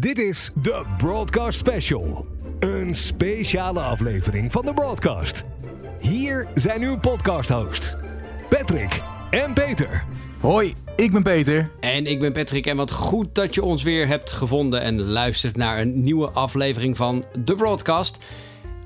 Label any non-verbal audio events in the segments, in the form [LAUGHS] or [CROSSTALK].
Dit is de Broadcast Special. Een speciale aflevering van de Broadcast. Hier zijn uw podcast-hosts, Patrick en Peter. Hoi, ik ben Peter. En ik ben Patrick en wat goed dat je ons weer hebt gevonden en luistert naar een nieuwe aflevering van The Broadcast.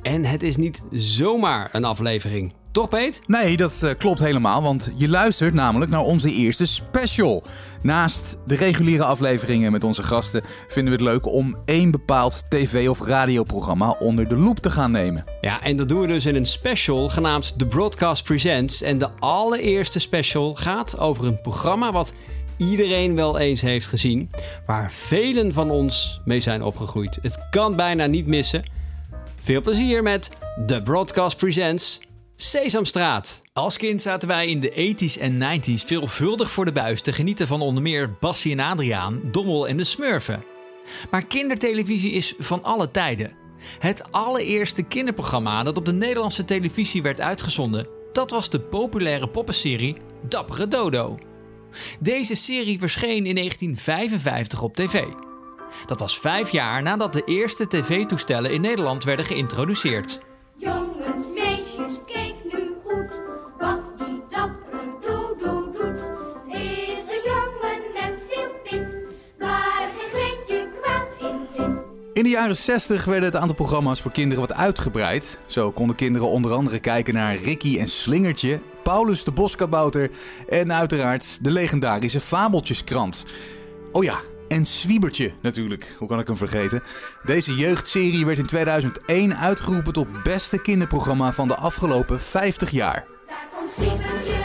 En het is niet zomaar een aflevering. Toch, Peet? Nee, dat uh, klopt helemaal, want je luistert namelijk naar onze eerste special. Naast de reguliere afleveringen met onze gasten vinden we het leuk om één bepaald tv- of radioprogramma onder de loep te gaan nemen. Ja, en dat doen we dus in een special genaamd The Broadcast Presents. En de allereerste special gaat over een programma wat iedereen wel eens heeft gezien, waar velen van ons mee zijn opgegroeid. Het kan bijna niet missen. Veel plezier met The Broadcast Presents Sesamstraat. Als kind zaten wij in de 80s en 90s veelvuldig voor de buis te genieten van onder meer Bassie en Adriaan, Dommel en de Smurfen. Maar kindertelevisie is van alle tijden. Het allereerste kinderprogramma dat op de Nederlandse televisie werd uitgezonden, dat was de populaire poppenserie Dappere Dodo. Deze serie verscheen in 1955 op tv. Dat was vijf jaar nadat de eerste tv-toestellen in Nederland werden geïntroduceerd. In de jaren 60 werden het aantal programma's voor kinderen wat uitgebreid. Zo konden kinderen onder andere kijken naar Ricky en Slingertje, Paulus de Boskabouter en uiteraard de legendarische Fabeltjeskrant. Oh ja, en Zwiebertje natuurlijk, hoe kan ik hem vergeten? Deze jeugdserie werd in 2001 uitgeroepen tot beste kinderprogramma van de afgelopen 50 jaar. Daar komt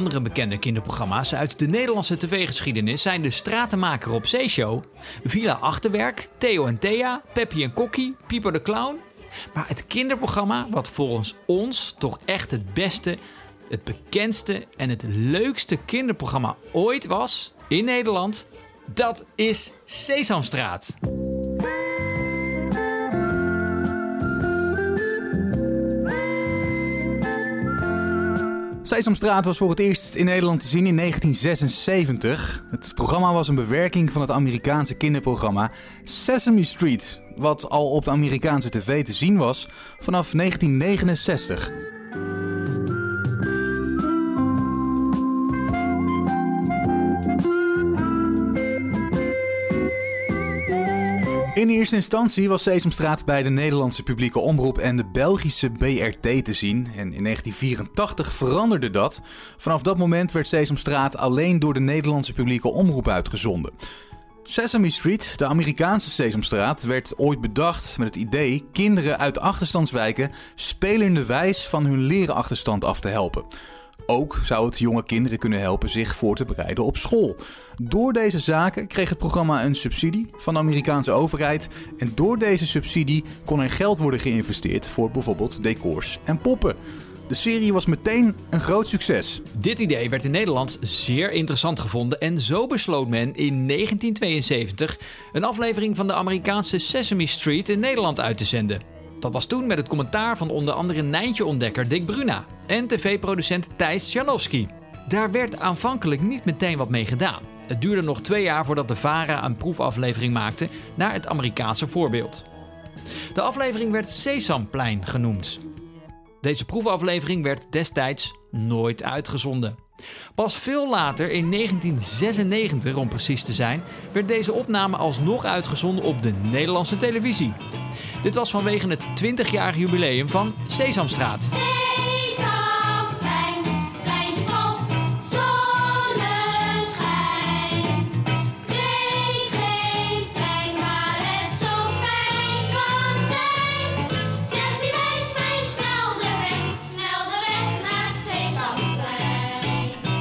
Andere bekende kinderprogramma's uit de Nederlandse tv-geschiedenis zijn de Stratenmaker op Zeeshow, Villa Achterwerk, Theo en Thea, Peppy en Kokkie, Pieper de Clown. Maar het kinderprogramma wat volgens ons toch echt het beste, het bekendste en het leukste kinderprogramma ooit was in Nederland, dat is Sesamstraat. Sesamstraat was voor het eerst in Nederland te zien in 1976. Het programma was een bewerking van het Amerikaanse kinderprogramma Sesame Street, wat al op de Amerikaanse tv te zien was vanaf 1969. In eerste instantie was Sesamstraat bij de Nederlandse publieke omroep en de Belgische BRT te zien. En in 1984 veranderde dat. Vanaf dat moment werd Sesamstraat alleen door de Nederlandse publieke omroep uitgezonden. Sesame Street, de Amerikaanse Sesamstraat, werd ooit bedacht met het idee kinderen uit achterstandswijken spelenderwijs van hun lerenachterstand af te helpen. Ook zou het jonge kinderen kunnen helpen zich voor te bereiden op school. Door deze zaken kreeg het programma een subsidie van de Amerikaanse overheid. En door deze subsidie kon er geld worden geïnvesteerd voor bijvoorbeeld decors en poppen. De serie was meteen een groot succes. Dit idee werd in Nederland zeer interessant gevonden en zo besloot men in 1972 een aflevering van de Amerikaanse Sesame Street in Nederland uit te zenden. Dat was toen met het commentaar van onder andere Nijntje-ontdekker Dick Bruna en tv-producent Thijs Janowski. Daar werd aanvankelijk niet meteen wat mee gedaan. Het duurde nog twee jaar voordat de VARA een proefaflevering maakte naar het Amerikaanse voorbeeld. De aflevering werd Sesamplein genoemd. Deze proefaflevering werd destijds nooit uitgezonden. Pas veel later, in 1996 om precies te zijn, werd deze opname alsnog uitgezonden op de Nederlandse televisie. Dit was vanwege het 20-jarig jubileum van Sesamstraat.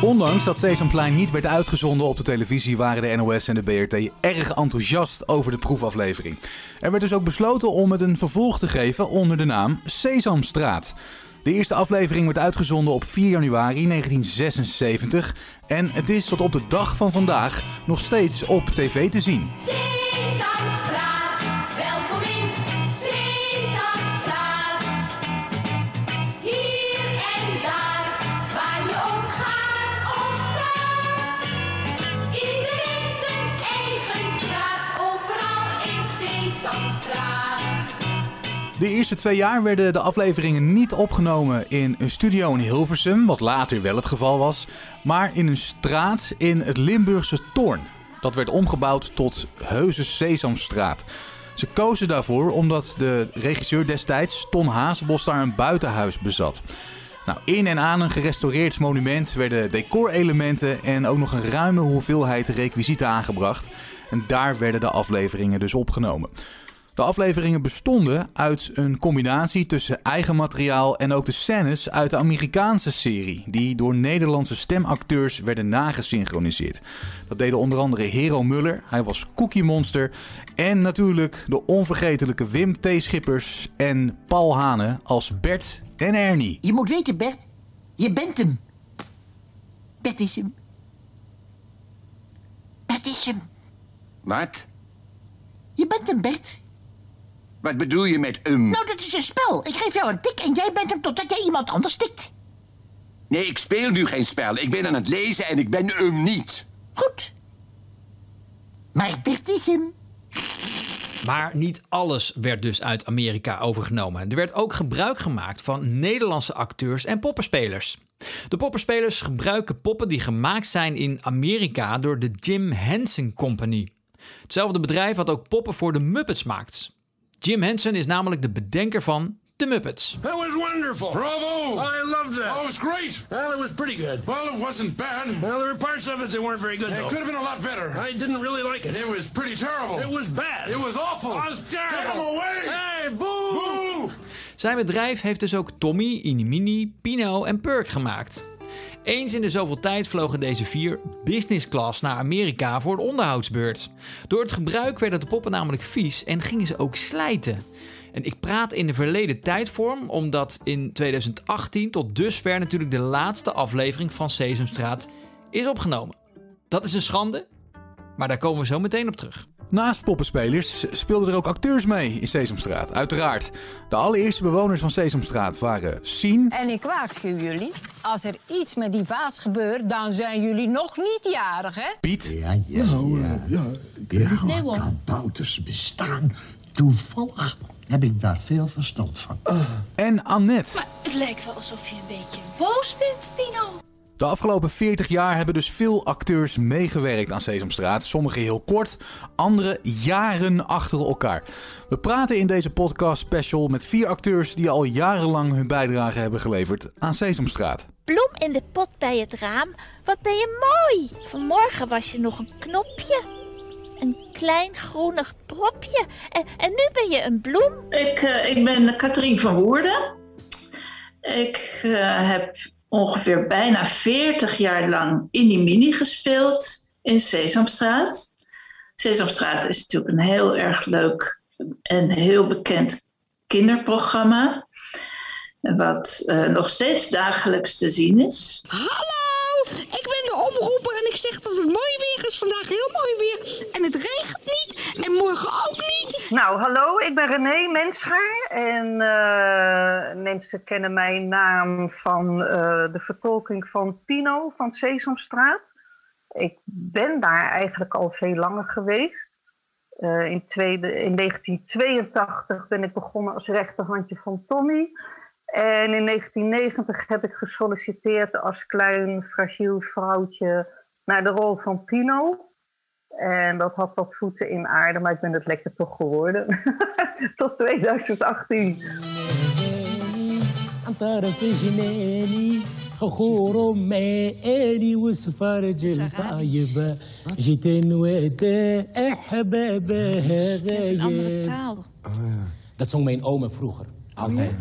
Ondanks dat Sesamplein niet werd uitgezonden op de televisie, waren de NOS en de BRT erg enthousiast over de proefaflevering. Er werd dus ook besloten om het een vervolg te geven onder de naam Sesamstraat. De eerste aflevering werd uitgezonden op 4 januari 1976 en het is tot op de dag van vandaag nog steeds op tv te zien. Sesamstraat, De eerste twee jaar werden de afleveringen niet opgenomen in een studio in Hilversum, wat later wel het geval was, maar in een straat in het Limburgse Toorn. Dat werd omgebouwd tot Heuse Sesamstraat. Ze kozen daarvoor omdat de regisseur destijds, Ton Hazebos, daar een buitenhuis bezat. Nou, in en aan een gerestaureerd monument werden decorelementen en ook nog een ruime hoeveelheid requisieten aangebracht. En daar werden de afleveringen dus opgenomen. De afleveringen bestonden uit een combinatie tussen eigen materiaal en ook de scènes uit de Amerikaanse serie, die door Nederlandse stemacteurs werden nagesynchroniseerd. Dat deden onder andere Hero Muller, hij was Cookie Monster, en natuurlijk de onvergetelijke Wim T. Schippers en Paul Hane als Bert en Ernie. Je moet weten, Bert. Je bent hem. Bert is hem. Bert is hem. Wat? Je bent hem, Bert. Wat bedoel je met um? Nou, dat is een spel. Ik geef jou een tik en jij bent hem totdat jij iemand anders tikt. Nee, ik speel nu geen spel. Ik ben aan het lezen en ik ben um niet. Goed. Maar Bert is hem. Maar niet alles werd dus uit Amerika overgenomen. Er werd ook gebruik gemaakt van Nederlandse acteurs en poppenspelers. De poppenspelers gebruiken poppen die gemaakt zijn in Amerika door de Jim Henson Company. Hetzelfde bedrijf wat ook poppen voor de Muppets maakt. Jim Henson is namelijk de bedenker van de Muppets. That was wonderful. Bravo! I loved that. Oh, it was great. Well, it was pretty good. Well, it wasn't bad. Well, there were parts of it that weren't very good, It though. could have been a lot better. I didn't really like it. It was pretty terrible. It was bad. It was awful. It was terrible. Get him away! Hey, boo! Boo! Zijn bedrijf heeft dus ook Tommy, Inimini, Pino en Perk gemaakt. Eens in de zoveel tijd vlogen deze vier business class naar Amerika voor de onderhoudsbeurt. Door het gebruik werden de poppen namelijk vies en gingen ze ook slijten. En ik praat in de verleden tijdvorm, omdat in 2018 tot dusver natuurlijk de laatste aflevering van Sesamstraat is opgenomen. Dat is een schande, maar daar komen we zo meteen op terug. Naast poppenspelers speelden er ook acteurs mee in Sesamstraat, uiteraard. De allereerste bewoners van Sesamstraat waren Sien, En ik waarschuw jullie, als er iets met die vaas gebeurt, dan zijn jullie nog niet jarig, hè? Piet Ja, ja, ja. ja. ja kabouters bestaan. Toevallig heb ik daar veel verstand van. en Annette. Maar het lijkt wel alsof je een beetje boos bent, Pino. De afgelopen 40 jaar hebben dus veel acteurs meegewerkt aan Sesamstraat. Sommige heel kort, andere jaren achter elkaar. We praten in deze podcast special met vier acteurs die al jarenlang hun bijdrage hebben geleverd aan Sesamstraat. Bloem in de pot bij het raam. Wat ben je mooi. Vanmorgen was je nog een knopje. Een klein groenig propje. En, en nu ben je een bloem. Ik, eh, ik ben Katrien van Woerden. Ik eh, heb ongeveer bijna 40 jaar lang Inimini gespeeld in Sesamstraat. Sesamstraat is natuurlijk een heel erg leuk en heel bekend kinderprogramma. Wat eh, nog steeds dagelijks te zien is. Hallo, ik ben de omroeper en ik zeg dat het mooi weer is. Vandaag heel mooi weer. En het regent niet en morgen ook niet. Nou, hallo, ik ben René Menschaar. En eh, mensen kennen mijn naam van eh, de vertolking van Pino van Sesamstraat. Ik ben daar eigenlijk al veel langer geweest. Eh, in, tweede, in 1982 ben ik begonnen als rechterhandje van Tommy. En in 1990 heb ik gesolliciteerd als klein fragiel vrouwtje naar de rol van Pino. En dat had wat voeten in aarde, maar ik ben het lekker toch geworden. [LAUGHS] Tot 2018. Dat is een andere taal. Dat zong mijn oma vroeger. Altijd.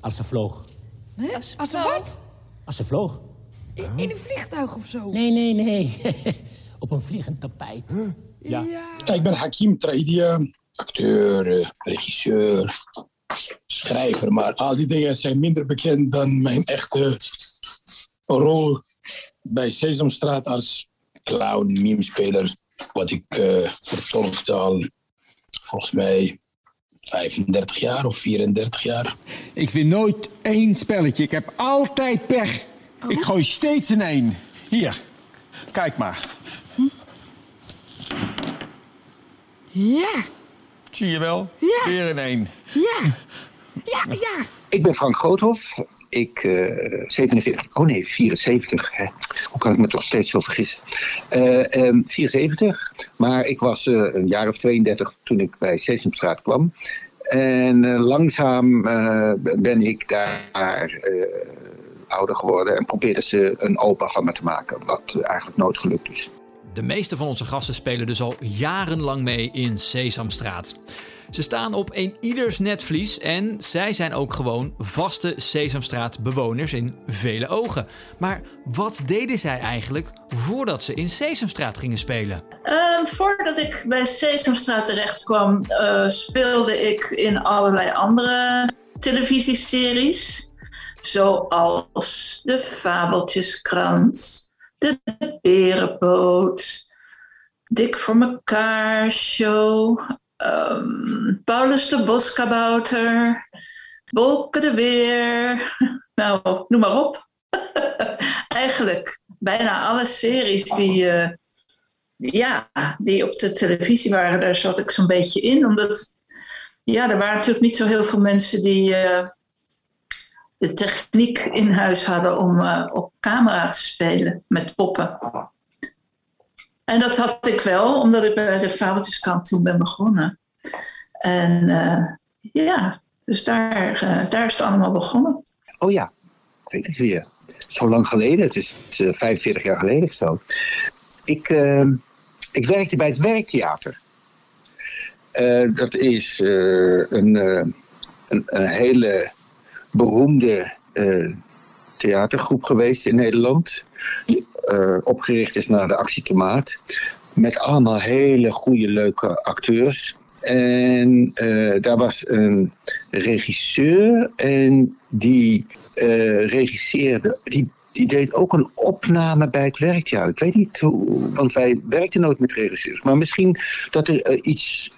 Als ze vloog. Als, als wat? Als ze vloog. In, in een vliegtuig of zo? Nee, nee, nee. [LAUGHS] Op een vliegend tapijt. Ja. Ik ben Hakim Traidia, acteur, eh, regisseur, schrijver. Maar al die dingen zijn minder bekend dan mijn echte rol bij Sesamstraat als clown, memespeler. Wat ik eh vertolkte al volgens mij 35 jaar of 34 jaar. Ik win nooit één spelletje. Ik heb altijd pech. Ik gooi steeds een één. Hier, kijk maar. Ja, Zie je wel? Ja. Weer een één. ja. Ja, ja. Ik ben Frank Groothof. Ik, eh 47, oh nee, 74. Hè. Hoe kan ik me toch steeds zo vergissen? Eh, ehm, 74, maar ik was eh, een jaar of 32 toen ik bij Sesamstraat kwam. En eh, langzaam eh, ben ik daar eh, ouder geworden en probeerde ze een opa van me te maken, wat eigenlijk nooit gelukt is. De meeste van onze gasten spelen dus al jarenlang mee in Sesamstraat. Ze staan op een ieders netvlies en zij zijn ook gewoon vaste Sesamstraat-bewoners in vele ogen. Maar wat deden zij eigenlijk voordat ze in Sesamstraat gingen spelen? Eh, voordat ik bij Sesamstraat terecht kwam, eh, speelde ik in allerlei andere televisieseries. Zoals De Fabeltjeskrant, De Berenpoot, Dik voor mekaar show, ehm, Paulus de Boskabouter, Bolke de Beer. [LAUGHS] Nou, noem maar op. [LAUGHS] Eigenlijk bijna alle series die, eh, ja, die op de televisie waren, daar zat ik zo'n beetje in. Omdat ja, er waren natuurlijk niet zo heel veel mensen die eh, de techniek in huis hadden om eh, op camera te spelen met poppen. En dat had ik wel, omdat ik bij de Fabeltjeskant toen ben begonnen. En eh, ja, dus daar, eh, daar is het allemaal begonnen. Oh ja, weet het weer. Zo lang geleden, het is eh, 45 jaar geleden of zo. Ik, eh, ik werkte bij het Werktheater. Dat is een, een, een hele beroemde eh, theatergroep geweest in Nederland. Die eh, opgericht is naar de Actie Tomaat. Met allemaal hele goede, leuke acteurs. En eh, daar was een regisseur en die regisseerde, die, die deed ook een opname bij het werktheater. Ik weet niet hoe, want wij werkten nooit met regisseurs. Maar misschien dat er iets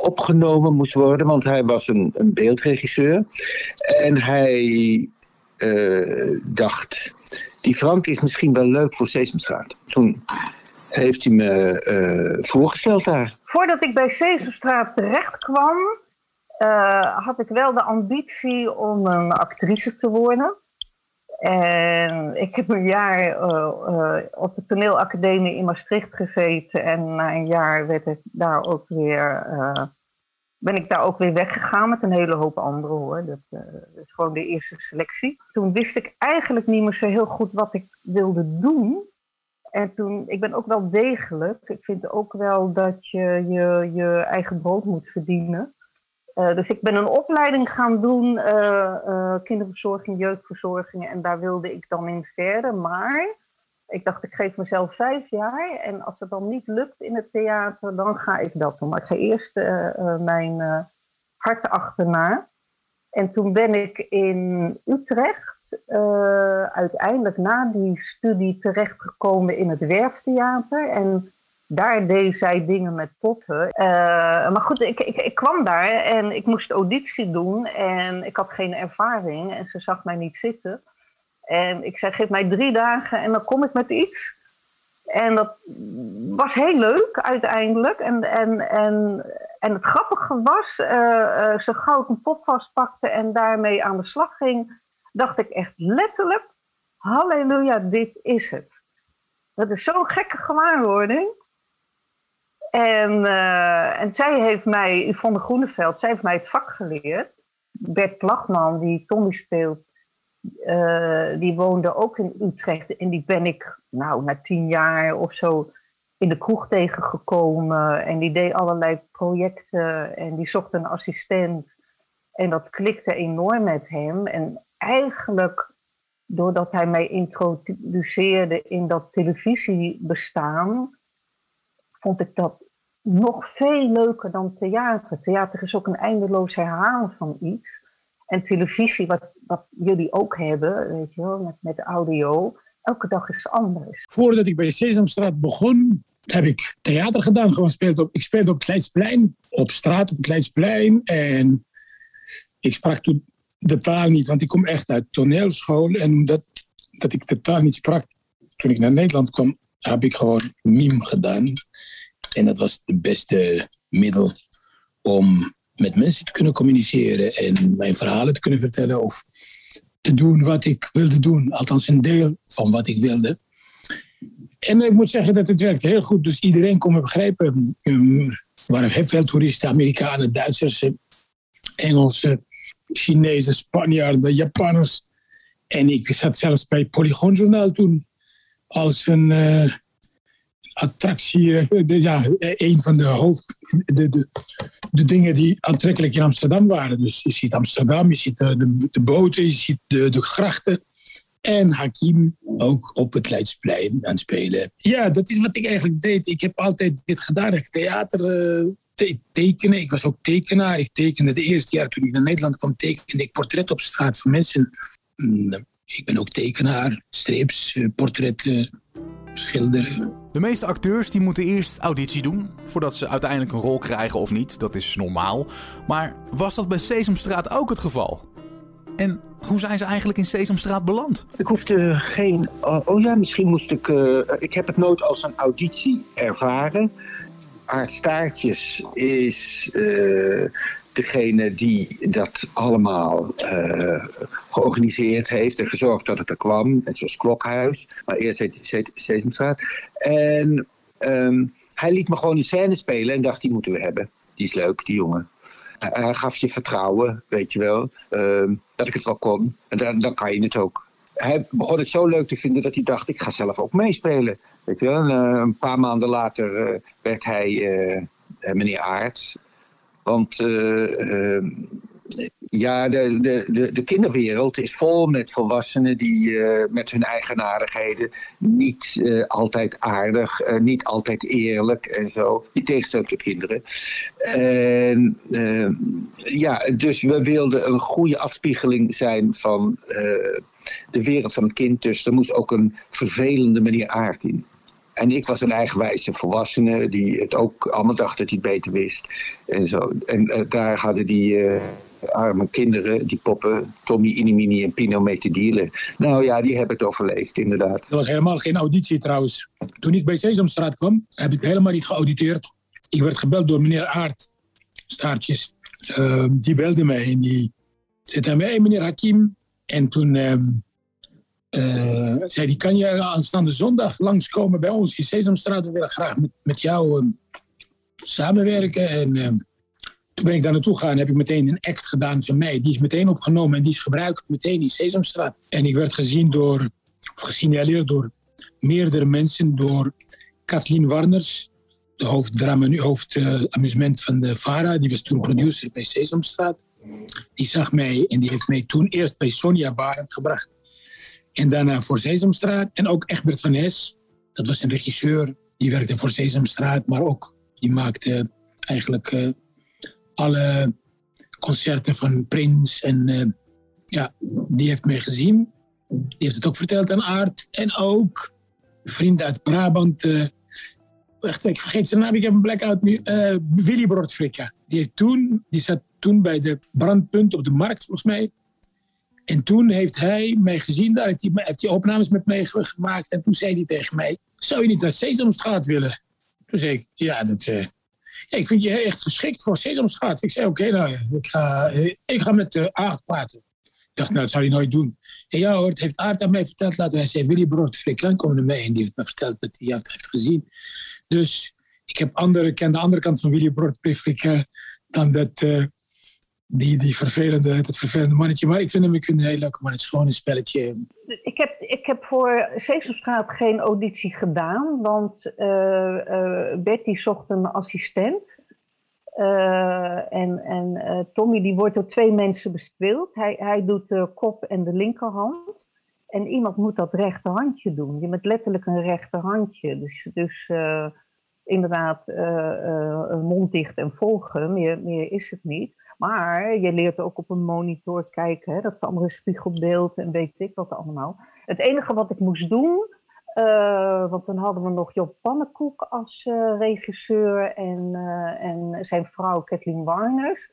opgenomen moest worden, want hij was een, een beeldregisseur. En hij eh, dacht, die Frank is misschien wel leuk voor Sesamstraat. Toen heeft hij me eh, voorgesteld daar. Voordat ik bij Sesamstraat terecht kwam, eh, had ik wel de ambitie om een actrice te worden. En ik heb een jaar eh, eh, op de toneelacademie in Maastricht gezeten. En na een jaar werd ik daar ook weer, eh, ben ik daar ook weer weggegaan met een hele hoop anderen hoor. Dat, dat is gewoon de eerste selectie. Toen wist ik eigenlijk niet meer zo heel goed wat ik wilde doen. En toen, ik ben ook wel degelijk. Ik vind ook wel dat je je, je eigen brood moet verdienen. Eh, dus ik ben een opleiding gaan doen, eh, eh, kinderverzorging, jeugdverzorging. En daar wilde ik dan in verder. Maar ik dacht, ik geef mezelf vijf jaar. En als het dan niet lukt in het theater, dan ga ik dat doen. Maar ik ga eerst mijn hart achterna. En toen ben ik in Utrecht uiteindelijk na die studie terechtgekomen in het Werftheater. En daar deed zij dingen met poppen. Eh, maar goed, ik, ik, ik kwam daar en ik moest auditie doen en ik had geen ervaring en ze zag mij niet zitten. En ik zei, geef mij drie dagen en dan kom ik met iets. En dat was heel leuk uiteindelijk. En, en, en, en het grappige was, eh, eh, zo gauw een pop vastpakte en daarmee aan de slag ging, dacht ik echt letterlijk, halleluja, dit is het. Dat is zo'n gekke gewaarwording. En, eh, en zij heeft mij, Yvonne Groeneveld, zij heeft mij het vak geleerd. Bert Plagman, die Tommy speelt, eh, die woonde ook in Utrecht. En die ben ik, nou, na tien jaar of zo in de kroeg tegengekomen. En die deed allerlei projecten en die zocht een assistent. En dat klikte enorm met hem. En eigenlijk, doordat hij mij introduceerde in dat televisiebestaan, vond ik dat nog veel leuker dan theater. Theater is ook een eindeloos herhalen van iets. En televisie, wat, wat jullie ook hebben, weet je wel, met, met audio, elke dag is anders. Voordat ik bij Sesamstraat begon, heb ik theater gedaan. Gewoon op, ik speelde op het Leidsplein, op straat op het Leidsplein. En ik sprak toen de taal niet, want ik kom echt uit toneelschool. En omdat dat ik de taal niet sprak, toen ik naar Nederland kwam, heb ik gewoon mime gedaan. En dat was het beste middel om met mensen te kunnen communiceren en mijn verhalen te kunnen vertellen of te doen wat ik wilde doen. Althans, een deel van wat ik wilde. En ik moet zeggen dat het werkt heel goed. Dus iedereen kon me begrijpen. Um, er waren heel veel toeristen, Amerikanen, Duitsers, eh, Engelsen, Chinezen, Spanjaarden, Japanners. En ik zat zelfs bij Polygon Journaal toen als een eh, attractie. eh, ja, een van de hoofd. De, de, de dingen die aantrekkelijk in Amsterdam waren. Dus je ziet Amsterdam, je ziet de, de, de boten, je ziet de, de grachten. En Hakim ook op het Leidsplein aan het spelen. Ja, dat is wat ik eigenlijk deed. Ik heb altijd dit gedaan. Ik theater eh, te- tekenen. Ik was ook tekenaar. Ik tekende de eerste jaar toen ik naar Nederland kwam, tekende ik portret op straat van mensen. Ik ben ook tekenaar, strips, eh, portretten, schilderen. De meeste acteurs die moeten eerst auditie doen voordat ze uiteindelijk een rol krijgen of niet. Dat is normaal. Maar was dat bij Sesamstraat ook het geval? En hoe zijn ze eigenlijk in Sesamstraat beland? Ik hoefde geen. Oh, oh ja, misschien moest ik. eh, ik heb het nooit als een auditie ervaren. Aart Staartjes is eh, degene die dat allemaal eh, georganiseerd heeft en gezorgd dat het er kwam. Net zoals Klokhuis, maar eerst heet Sesamstraat. En ehm, hij liet me gewoon een scène spelen en dacht, die moeten we hebben. Die is leuk, die jongen. Hij- gaf je vertrouwen, weet je wel, ehm, dat ik het wel kon. En dan, kan je het ook. Hij begon het zo leuk te vinden dat hij dacht, ik ga zelf ook meespelen. Weet je wel, eh, een paar maanden later eh, werd hij meneer Aert. Want eh, eh, ja, de, de, de, de kinderwereld is vol met volwassenen die eh, met hun eigenaardigheden niet eh, altijd aardig, eh, niet altijd eerlijk en zo. Die tegenstelling tot kinderen. En eh, ja, dus we wilden een goede afspiegeling zijn van de wereld van het kind. Dus er moest ook een vervelende meneer Aard in. En ik was een eigenwijze volwassene die het ook allemaal dacht dat hij beter wist. En, zo. en eh, daar hadden die eh, arme kinderen, die poppen, Tommy, Inimini en Pino mee te dealen. Nou ja, die hebben het overleefd, inderdaad. Er was helemaal geen auditie trouwens. Toen ik bij Sesamstraat kwam, heb ik helemaal niet geauditeerd. Ik werd gebeld door meneer Aart, Staartjes. Eh, die belde mij en die zei tegen mij, hey, meneer Hakim. En toen ehm, eh, zei hij, kan je aanstaande zondag langskomen bij ons in Sesamstraat? We willen graag met, met jou ehm, samenwerken. En ehm, toen ben ik daar naartoe gegaan en heb ik meteen een act gedaan van mij. Die is meteen opgenomen en die is gebruikt meteen in Sesamstraat. En ik werd gezien door, of gesignaleerd door meerdere mensen. Door Kathleen Warners, de hoofddrama, hoofdamusement van de VARA. Die was toen producer bij Sesamstraat. Die zag mij en die heeft mij toen eerst bij Sonja Barend gebracht. En daarna voor Sesamstraat. En ook Egbert van Hes, dat was een regisseur. Die werkte voor Sesamstraat, maar ook die maakte eigenlijk eh, alle concerten van Prins. En eh, ja, die heeft mij gezien. Die heeft het ook verteld aan Aart. En ook vrienden uit Brabant. eh, wacht, ik vergeet zijn naam, ik heb een blackout nu. Willy Brodfrikka. Die, toen, die zat toen bij de brandpunt op de markt, volgens mij. En toen heeft hij mij gezien, daar heeft hij, heeft hij opnames met mij ge- gemaakt. En toen zei hij tegen mij, zou je niet naar Sesamstraat willen? Toen zei ik, ja, dat, eh, ik vind je echt geschikt voor Sesamstraat. Ik zei, oké, nou, ik ga, eh, ik ga met de Aard praten. Ik dacht, nou, dat zou hij nooit doen. En ja hoor, het heeft Aard aan mij verteld later. Hij zei, Willy Brodfrikka, kom naar mij. En die heeft me verteld dat hij jou heeft gezien. Dus ik heb andere, ken de andere kant van Willy Brodfrikka dan dat... die, die vervelende, dat vervelende mannetje. Maar ik vind hem ik vind een heel leuk man. Het is gewoon een spelletje. Ik heb, ik heb voor Sesamstraat geen auditie gedaan, want eh, eh, Betty zocht een assistent. Eh, en en Tommy die wordt door twee mensen bespeeld. Hij, hij doet de kop en de linkerhand. En iemand moet dat rechterhandje doen. Je bent letterlijk een rechterhandje. Dus, dus inderdaad eh, eh, mond dicht en volgen. Meer, meer is het niet. Maar je leert ook op een monitor kijken. Hè? Dat een spiegelbeeld en weet ik wat allemaal. Het enige wat ik moest doen, eh, want dan hadden we nog Job Pannenkoek als eh, regisseur en, eh, en zijn vrouw Kathleen Warners.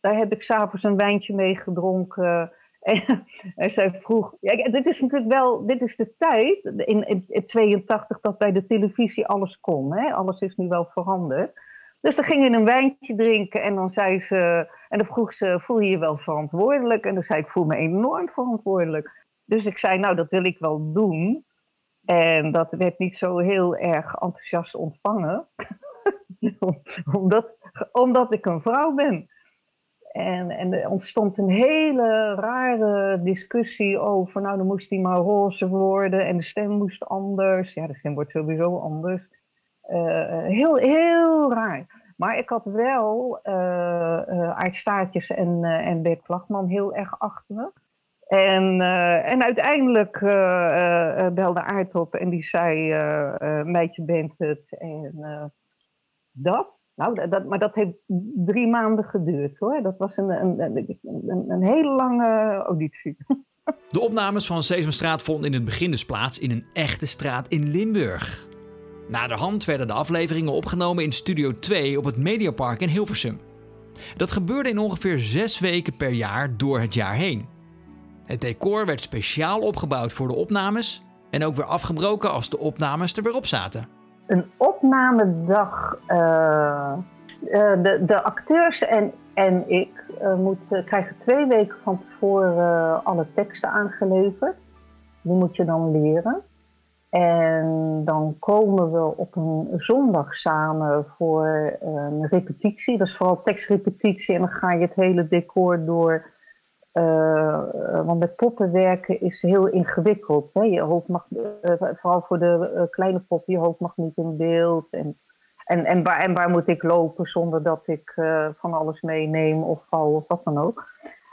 Daar heb ik s'avonds een wijntje mee gedronken. [LAUGHS] En, en zij vroeg, ja, dit is natuurlijk wel, dit is de tijd in, in, in 82 dat bij de televisie alles kon. Hè? Alles is nu wel veranderd. Dus dan ging je een wijntje drinken en dan zei ze, en dan vroeg ze, voel je je wel verantwoordelijk? En dan zei ik, ik voel me enorm verantwoordelijk. Dus ik zei, nou, dat wil ik wel doen. En dat werd niet zo heel erg enthousiast ontvangen, [LAUGHS] omdat, omdat ik een vrouw ben. En, en er ontstond een hele rare discussie over, nou dan moest hij maar roze worden en de stem moest anders. Ja, de stem wordt sowieso anders. Eh, heel, heel raar. Maar ik had wel eh eh, Aart Staartjes en, eh, en Bert Vlagman heel erg achter me. En, eh, en uiteindelijk eh, eh, belde Aart op en die zei, eh eh, meidje bent het. En eh, dat, nou, dat- maar dat heeft drie maanden geduurd hoor. Dat was een, een, een hele lange auditie. [LAUGHS] De opnames van Sesamstraat vonden in het begin dus plaats in een echte straat in Limburg. Na de hand werden de afleveringen opgenomen in Studio 2 op het Mediapark in Hilversum. Dat gebeurde in ongeveer zes weken per jaar door het jaar heen. Het decor werd speciaal opgebouwd voor de opnames en ook weer afgebroken als de opnames er weer op zaten. een opnamedag. eh, eh, de, de acteurs en, en ik eh, moeten, krijgen twee weken van tevoren alle teksten aangeleverd. Die moet je dan leren. En dan komen we op een zondag samen voor een repetitie. Dat is vooral tekstrepetitie. En dan ga je het hele decor door. Eh, eh, want met poppen werken is heel ingewikkeld. Hè? Je hoofd mag, eh, vooral voor de eh, kleine poppen, je hoofd mag niet in beeld. En, en, en, waar, en waar moet ik lopen zonder dat ik eh, van alles meeneem of val of wat dan ook.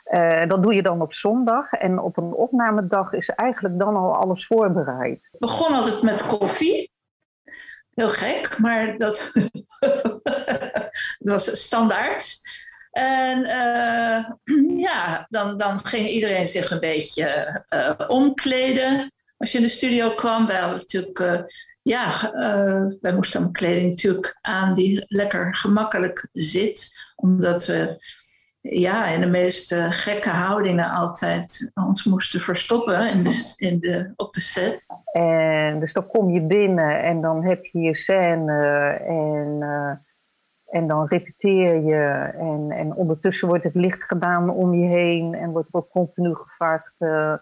Eh, dat doe je dan op zondag. En op een opnamedag is eigenlijk dan al alles voorbereid. Het begon altijd met koffie. Heel gek, maar dat, [LAUGHS] was standaard. En eh, [CLEARS THROAT] ja, dan, dan ging iedereen zich een beetje eh, omkleden. Als je in de studio kwam, wij natuurlijk, ja, wij moesten kleding natuurlijk aan die lekker gemakkelijk zit. Omdat we ja, in de meest eh, gekke houdingen altijd ons moesten verstoppen in in de, op de set. En dus dan kom je binnen en dan heb je je scène en, eh, en dan repeteer je. En, en ondertussen wordt het licht gedaan om je heen en wordt er continu gevraagd, eh,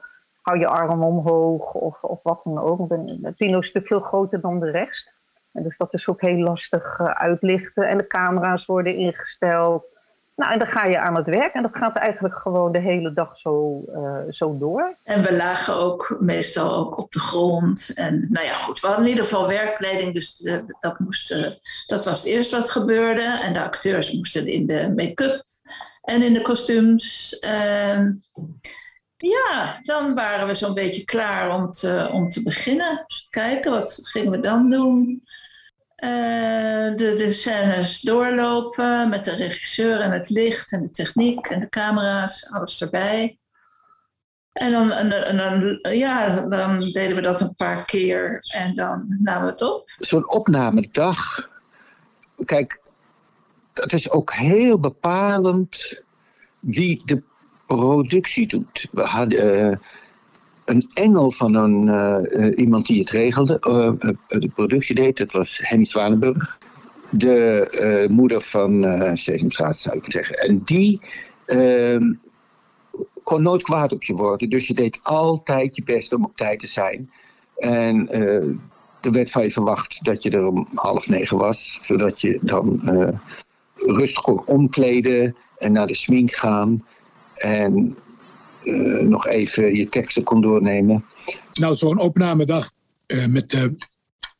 hou je arm omhoog of, of wat dan ook. Het Tino is natuurlijk veel groter dan de rest. En dus dat is ook heel lastig uitlichten. En de camera's worden ingesteld. Nou, en dan ga je aan het werk en dat gaat eigenlijk gewoon de hele dag zo, eh, zo door. En we lagen ook meestal ook op de grond. En nou ja, goed, we hadden in ieder geval werkkleding, dus eh, dat, moest, eh, dat was het eerst wat gebeurde. En de acteurs moesten in de make-up en in de kostuums. En ja, dan waren we zo'n beetje klaar om te, om te beginnen. Kijken, wat gingen we dan doen? Eh, de, de scènes doorlopen met de regisseur en het licht en de techniek en de camera's, alles erbij. En dan, en, en ja, dan deden we dat een paar keer en dan namen we het op. Zo'n opnamedag. Kijk, het is ook heel bepalend wie de productie doet. We hadden eh, een engel van een, eh, eh, iemand die het regelde, eh, de productie deed, dat was Henny Zwanenburg. De moeder van eh Sesamstraat, zou ik zeggen. En die ehm, kon nooit kwaad op je worden. Dus je deed altijd je best om op tijd te zijn. En er werd van je verwacht dat je er om half negen was, zodat je dan rustig kon omkleden en naar de smink gaan. En eh, nog even je teksten kon doornemen. Nou, zo'n opnamedag eh, met, de,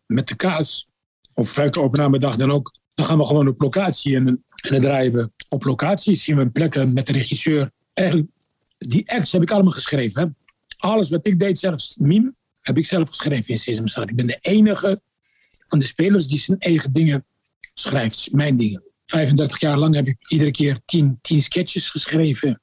met de kaas, of welke opnamedag dan ook, dan gaan we gewoon op locatie en, en dan draaien we op locatie, zien we plekken met de regisseur. Eigenlijk, die acts heb ik allemaal geschreven. Hè? Alles wat ik deed, zelfs mime, heb ik zelf geschreven in Sesamstraat. Ik ben de enige van de spelers die zijn eigen dingen schrijft, mijn dingen. 35 jaar lang heb ik iedere keer 10, 10 sketches geschreven.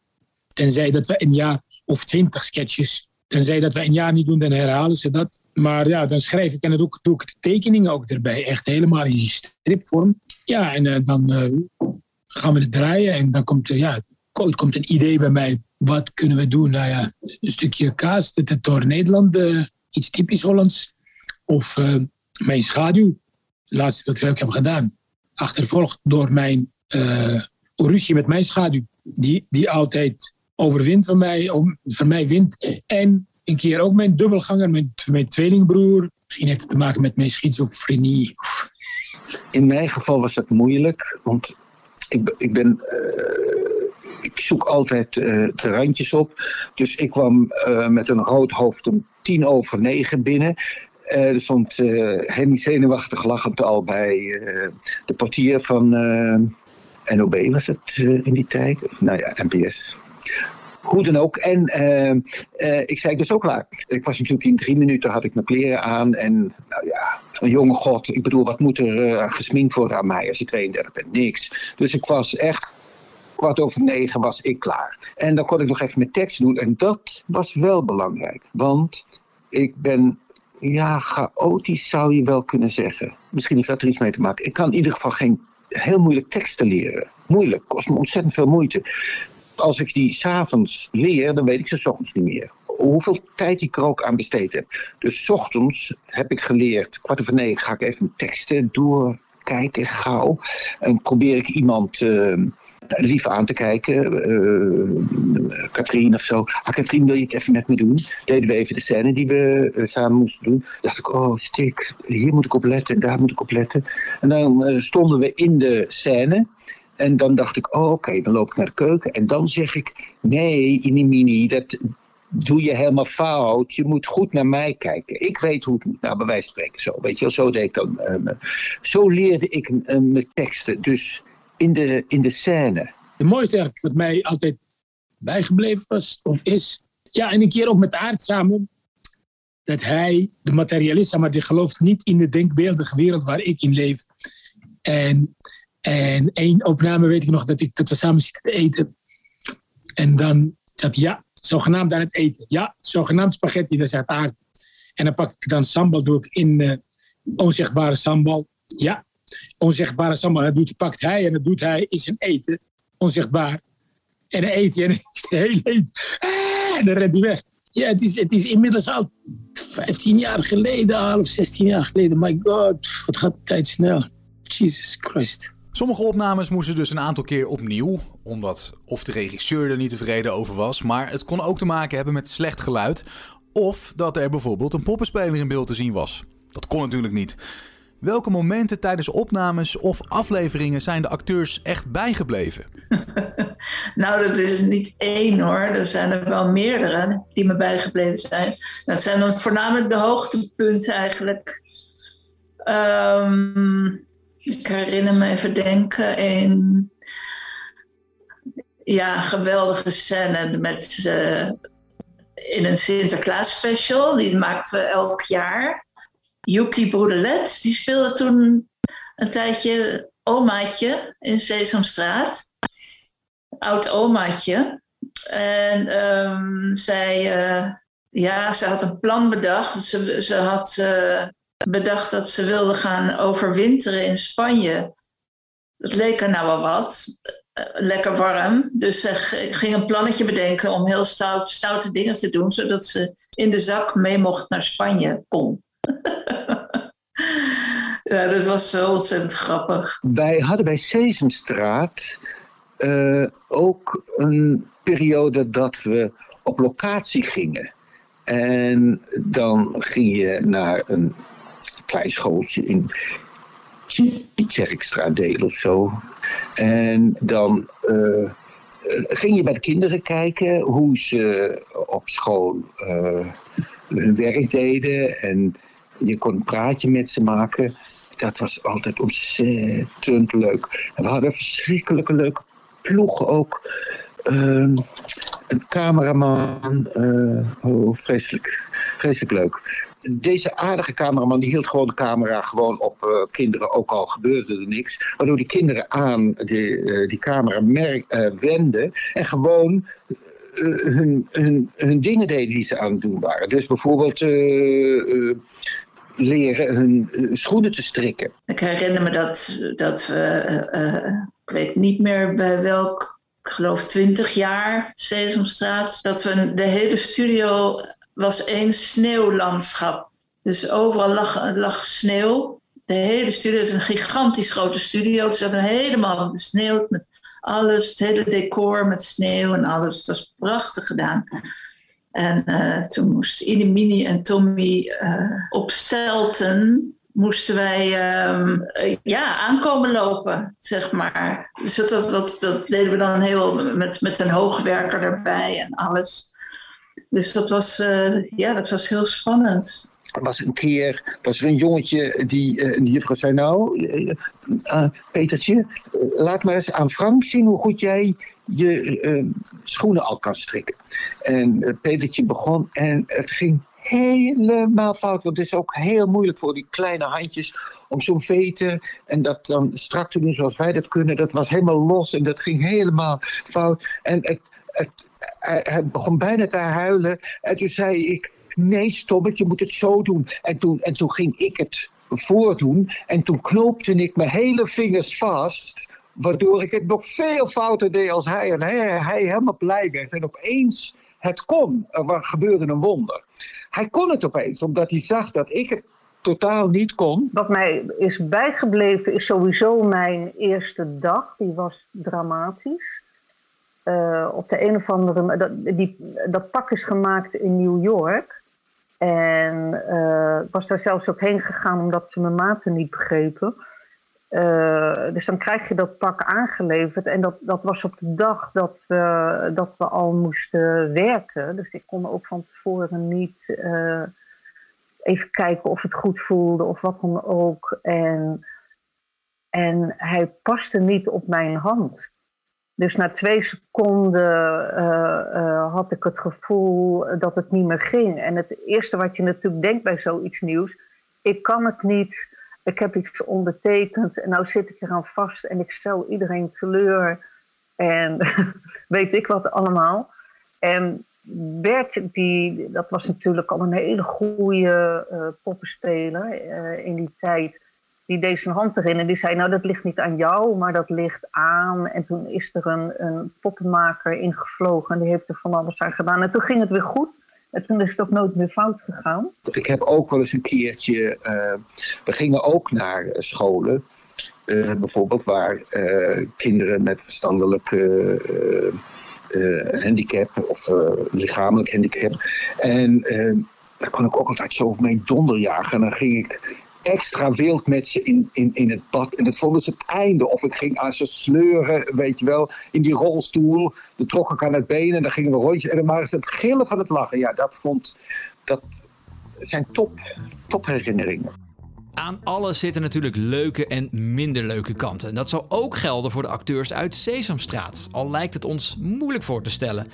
Tenzij dat we een jaar of 20 sketches. Tenzij dat we een jaar niet doen, dan herhalen ze dat. Maar ja, dan schrijf ik en dan doe ik, ik de tekeningen ook erbij. Echt helemaal in stripvorm. Ja, en eh, dan eh, gaan we het draaien. En dan komt er, ja, ko- komt een idee bij mij. Wat kunnen we doen? Nou ja, een stukje kaas, door Nederland, eh, iets typisch Hollands. Of mijn schaduw, laatste wat ook hebben gedaan. achtervolgd door mijn uh, met mijn schaduw. Die, die altijd overwint van mij, van mij wint. En een keer ook mijn dubbelganger, mijn, mijn tweelingbroer. Misschien heeft het te maken met mijn schizofrenie. In mijn geval was dat moeilijk, want ik, ik ben. Uh, ik zoek altijd uh, de randjes op. Dus ik kwam uh, met een rood hoofd om tien over negen binnen. er stond Henny zenuwachtig lachend al bij de portier van NOB, was het in die tijd? Of, nou ja, NPS. Hoe dan ook. En ik zei dus ook klaar. Ik was natuurlijk in drie minuten had ik mijn kleren aan. En nou ja, een jonge god. Ik bedoel, wat moet er uh, gesminkt worden aan mij als je 32 bent? Niks. Dus ik was echt kwart over negen was ik klaar. En dan kon ik nog even mijn tekst doen. En dat was wel belangrijk. Want ik ben, ja, chaotisch zou je wel kunnen zeggen. Misschien heeft dat er iets mee te maken. Ik kan in ieder geval geen heel moeilijk teksten leren. Moeilijk, kost me ontzettend veel moeite. Als ik die s'avonds leer, dan weet ik ze s ochtends niet meer hoeveel tijd ik er ook aan besteed heb. Dus s ochtends heb ik geleerd, kwart over negen ga ik even teksten doorkijken, gauw. En probeer ik iemand uh, lief aan te kijken. Uh, Katrien of zo. Ah, Katrien, wil je het even met me doen? Deden we even de scène die we samen moesten doen. dacht ik, oh stik, hier moet ik op letten, daar moet ik op letten. En dan stonden we in de scène. En dan dacht ik, oh, oké, dan loop ik naar de keuken. En dan zeg ik, nee, Inimini, dat, doe je helemaal fout. Je moet goed naar mij kijken. Ik weet hoe het moet. Nou, bij wijze spreken zo. Weet je wel, zo deed ik dan. Uh, zo leerde ik uh, mijn teksten. Dus in de, in de scène. Het mooiste eigenlijk wat mij altijd bijgebleven was, of is... Ja, en een keer ook met Aard samen. Dat hij, de materialist, maar die gelooft niet in de denkbeeldige wereld waar ik in leef. En, en één opname weet ik nog dat, ik, dat we samen zitten te eten. En dan zat ja, zogenaamd aan het eten. Ja, zogenaamd spaghetti, dat is uit aard. En dan pak ik dan sambal, doe ik in uh, onzichtbare sambal. Ja, onzichtbare sambal, dat doet, pakt hij en dat doet hij in zijn eten. Onzichtbaar. En dan eet hij en [LAUGHS] is heel eet. Ah, en dan rent hij weg. Ja, het is, het is inmiddels al 15 jaar geleden, al of 16 jaar geleden. My god, wat gaat de tijd snel. Jesus Christ. Sommige opnames moesten dus een aantal keer opnieuw, omdat of de regisseur er niet tevreden over was, maar het kon ook te maken hebben met slecht geluid of dat er bijvoorbeeld een poppenspeler in beeld te zien was. Dat kon natuurlijk niet. Welke momenten tijdens opnames of afleveringen zijn de acteurs echt bijgebleven? [LAUGHS] nou, dat is niet één hoor. Er zijn er wel meerdere die me bijgebleven zijn. Dat zijn dan voornamelijk de hoogtepunten eigenlijk. Um, ik herinner me even denken in ja, geweldige scène met uh, in een Sinterklaas special. Die maakten we elk jaar. Yuki Broedelet, die speelde toen een tijdje omaatje in Sesamstraat. Oud omaatje. En um, zij, uh, ja, ze had een plan bedacht. Ze, ze had uh, bedacht dat ze wilde gaan overwinteren in Spanje. Dat leek er nou wel wat. Uh, lekker warm. Dus ze ging een plannetje bedenken om heel stout, stoute dingen te doen, zodat ze in de zak mee mocht naar Spanje kon. [LAUGHS] ja, dat was zo ontzettend grappig. Wij hadden bij Sesamstraat uh, ook een periode dat we op locatie gingen. En dan ging je naar een klein schooltje in Tjerkstraatdeel of zo. En dan uh, ging je bij de kinderen kijken hoe ze op school uh, hun werk deden. En je kon een praatje met ze maken. Dat was altijd ontzettend leuk. We hadden een verschrikkelijke leuke ploeg ook. Uh, een cameraman. Uh, oh, vreselijk. Vreselijk leuk deze aardige cameraman die hield gewoon de camera gewoon op uh, kinderen, ook al gebeurde er niks. Waardoor die kinderen aan die, uh, die camera merk, uh, wenden en gewoon hun, hun, hun dingen deden die ze aan het doen waren. Dus bijvoorbeeld leren hun schoenen te strikken. Ik herinner me dat, dat we, ik weet niet meer bij welk, ik geloof 20 jaar, Sesamstraat, dat we de hele studio was één sneeuwlandschap. Dus overal lag, lag sneeuw. de hele studio, het is een gigantisch grote studio. Het zat helemaal besneeuwd met alles, het hele decor met sneeuw en alles. Dat was prachtig gedaan. En eh, toen moesten Inimini en Tommy eh, op stelten moesten wij ehm, eh, ja, aankomen lopen, zeg maar. Dus dat, dat deden we dan heel met, met een hoogwerker erbij en alles. Dus dat was, eh, ja, dat was heel spannend. Was een keer was er een jongetje die, de juffrouw zei nou, eh, Petertje, laat maar eens aan Frank zien hoe goed jij je schoenen al kan strikken. En Petertje begon en het ging helemaal fout. Want het is ook heel moeilijk voor die kleine handjes om zo'n veten en dat dan strak te doen zoals wij dat kunnen. Dat was helemaal los en dat ging helemaal fout. En het, het, hij, hij begon bijna te huilen. En toen zei ik, nee Stobbert, je moet het zo doen. En toen, en toen ging ik het voordoen. En toen knoopte ik mijn hele vingers vast. Waardoor ik het nog veel fouter deed als hij. En hij, hij helemaal blij werd. En opeens, het kon. Er gebeurde een wonder. Hij kon het opeens, omdat hij zag dat ik het totaal niet kon. Wat mij is bijgebleven is sowieso mijn eerste dag. Die was dramatisch. Eh, op de een of andere dat, die, dat pak is gemaakt in New York. En eh, ik was daar zelfs ook heen gegaan omdat ze mijn maten niet begrepen. Eh, dus dan krijg je dat pak aangeleverd. En dat, dat was op de dag dat, dat we al moesten werken. Dus ik kon ook van tevoren niet even kijken of het goed voelde of wat dan ook. En, en hij paste niet op mijn hand. Dus na twee seconden eh, eh, had ik het gevoel dat het niet meer ging. En het eerste wat je natuurlijk denkt bij zoiets nieuws, ik kan het niet, ik heb iets ondertekend en nou zit ik eraan vast en ik stel iedereen teleur en [LAUGHS] weet ik wat allemaal. En Bert, die, dat was natuurlijk al een hele goede eh, poppenspeler in die tijd. Die deed zijn hand erin en die zei, nou dat ligt niet aan jou, maar dat ligt aan. En toen is er een, een poppenmaker ingevlogen en die heeft er van alles aan gedaan. En toen ging het weer goed. En toen is het ook nooit meer fout gegaan. Ik heb ook wel eens een keertje. eh, we gingen ook naar eh, scholen. eh, bijvoorbeeld waar kinderen met verstandelijke handicap of lichamelijk handicap. En daar kon ik ook altijd zo mee donderjagen. En dan ging ik extra wild met ze in, in, in het bad. En dat vonden ze het einde. Of ik ging aan ze sleuren, weet je wel, in die rolstoel. Dan trok ik aan het been en dan gingen we rondjes. En dan waren ze het gillen van het lachen. Ja, dat vond... Dat zijn top, top herinneringen. Aan alles zitten natuurlijk leuke en minder leuke kanten. En dat zou ook gelden voor de acteurs uit Sesamstraat. Al lijkt het ons moeilijk voor te stellen.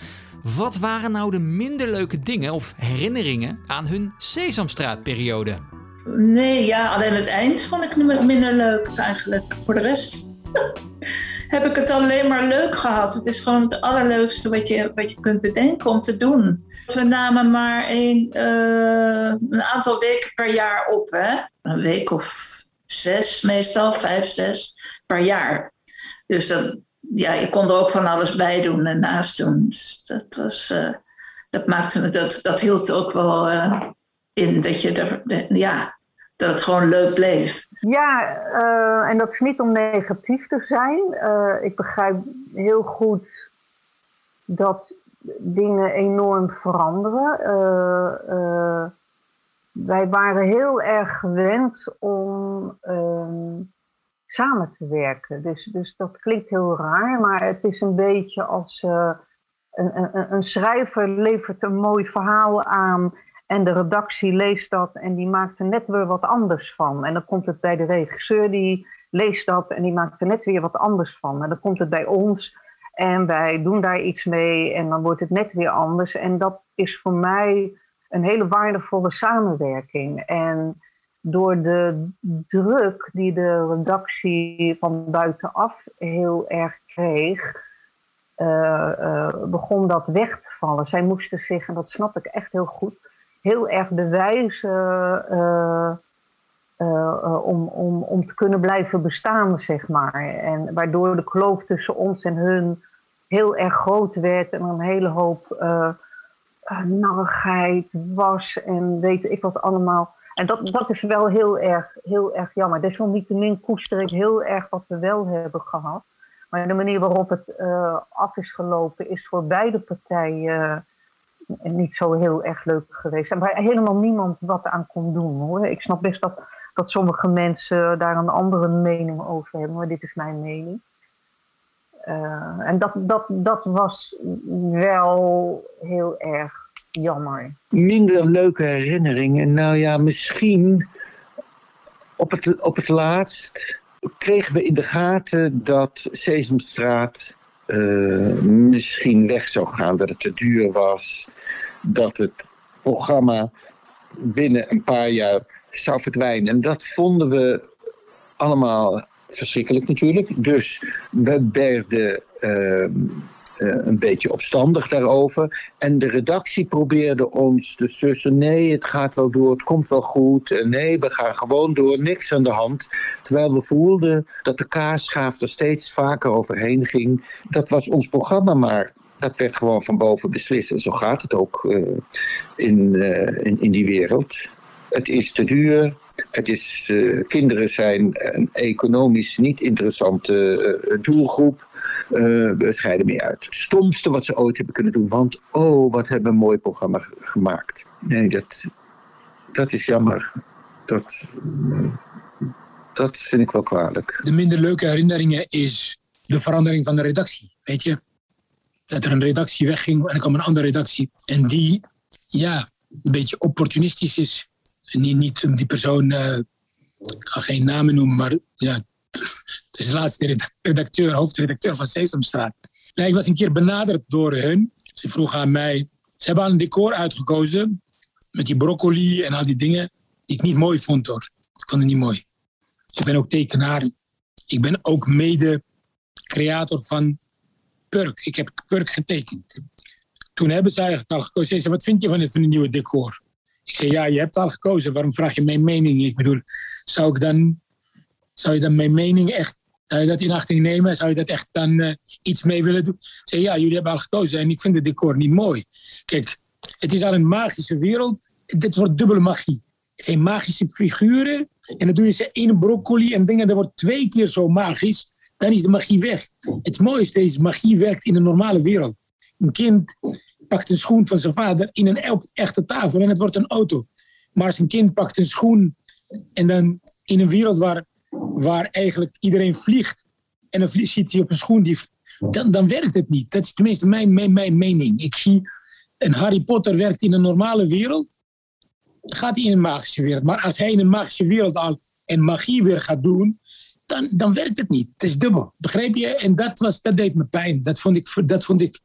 Wat waren nou de minder leuke dingen of herinneringen aan hun Sesamstraatperiode? Nee, ja, alleen het eind vond ik minder leuk eigenlijk. Voor de rest [LAUGHS] heb ik het alleen maar leuk gehad. Het is gewoon het allerleukste wat je, wat je kunt bedenken om te doen. We namen maar een, eh, een aantal weken per jaar op. Hè? Een week of zes meestal, vijf, zes per jaar. Dus dat, ja, je kon er ook van alles bij doen en naast doen. Dus dat, was, eh, dat, maakte, dat, dat hield ook wel eh, in dat, je ja, dat het gewoon leuk bleef. Ja, eh, en dat is niet om negatief te zijn. Eh, ik begrijp heel goed dat dingen enorm veranderen. Eh, wij waren heel erg gewend om ehm, samen te werken. Dus, dus dat klinkt heel raar, maar het is een beetje als een, een, een schrijver levert een mooi verhaal aan en de redactie leest dat en die maakt er net weer wat anders van. En dan komt het bij de regisseur, die leest dat en die maakt er net weer wat anders van. En dan komt het bij ons en wij doen daar iets mee en dan wordt het net weer anders. En dat is voor mij een hele waardevolle samenwerking. En door de druk die de redactie van buitenaf heel erg kreeg, eh, eh, begon dat weg te vallen. Zij moesten zich, en dat snap ik echt heel goed, heel erg bewijzen eh, eh, eh, om, om, om te kunnen blijven bestaan, zeg maar. En waardoor de kloof tussen ons en hun heel erg groot werd en een hele hoop eh, narrigheid was en weet ik wat allemaal. En dat, dat is wel heel erg, heel erg jammer. Desalniettemin koester ik heel erg wat we wel hebben gehad. Maar de manier waarop het af is gelopen is voor beide partijen niet zo heel erg leuk geweest. En waar helemaal niemand wat aan kon doen hoor. Ik snap best dat, dat sommige mensen daar een andere mening over hebben, maar dit is mijn mening. Eh, en dat, dat, dat was wel heel erg jammer. Minder leuke herinneringen. Nou ja, misschien op het, op het laatst kregen we in de gaten dat Sesamstraat misschien weg zou gaan. Dat het te duur was. Dat het programma binnen een paar jaar zou verdwijnen. En dat vonden we allemaal verschrikkelijk natuurlijk. Dus we werden eh, een beetje opstandig daarover. En de redactie probeerde ons te sussen. Nee, het gaat wel door, het komt wel goed. Eh, nee, we gaan gewoon door, niks aan de hand. Terwijl we voelden dat de kaasschaaf er steeds vaker overheen ging. Dat was ons programma maar. Dat werd gewoon van boven beslist. En zo gaat het ook eh, in, eh, in, die wereld. Het is te duur. Het is, eh, kinderen zijn een economisch niet interessante eh, doelgroep. Eh, we scheiden mee uit. Het stomste wat ze ooit hebben kunnen doen. Want oh, wat hebben we een mooi programma ge- gemaakt. Nee, dat, dat is jammer. Dat, dat vind ik wel kwalijk. De minder leuke herinneringen is de verandering van de redactie. Weet je? Dat er een redactie wegging en er kwam een andere redactie. En die, ja, een beetje opportunistisch is. Niet, niet die persoon, ik ga geen namen noemen, maar ja, de laatste red- redacteur, hoofdredacteur van Sesamstraat. Nee, ik was een keer benaderd door hun. Ze vroegen aan mij, ze hebben al een decor uitgekozen met die broccoli en al die dingen die ik niet mooi vond hoor. Ik vond het niet mooi. Ik ben ook tekenaar. Ik ben ook mede-creator van Purk. Ik heb Purk getekend. Toen hebben ze eigenlijk al gekozen. Ze zei, wat vind je van het, van nieuwe decor? Ik zei, ja, je hebt al gekozen. Waarom vraag je mijn mening? Ik bedoel, zou, ik dan, zou je dan mijn mening echt... Zou je dat in achting nemen? Zou je dat echt dan eh, iets mee willen doen? Zei, ja, jullie hebben al gekozen en ik vind het decor niet mooi. Kijk, het is al een magische wereld. Dit wordt dubbele magie. Het zijn magische figuren. En dan doe je ze in broccoli en dingen. Dat wordt twee keer zo magisch. Dan is de magie weg. Het mooiste is, magie werkt in een normale wereld. Een kind pakt een schoen van zijn vader in een echte tafel en het wordt een auto. Maar als een kind pakt een schoen en dan in een wereld waar, waar eigenlijk iedereen vliegt en dan zit hij op een schoen, die, dan, dan werkt het niet. Dat is tenminste mijn, mijn, mijn mening. Ik zie een Harry Potter werkt in een normale wereld, gaat hij in een magische wereld. Maar als hij in een magische wereld al en magie weer gaat doen, dan, dan werkt het niet. Het is dubbel. Begrijp je? En dat, was, dat deed me pijn. Dat vond ik, dat vond ik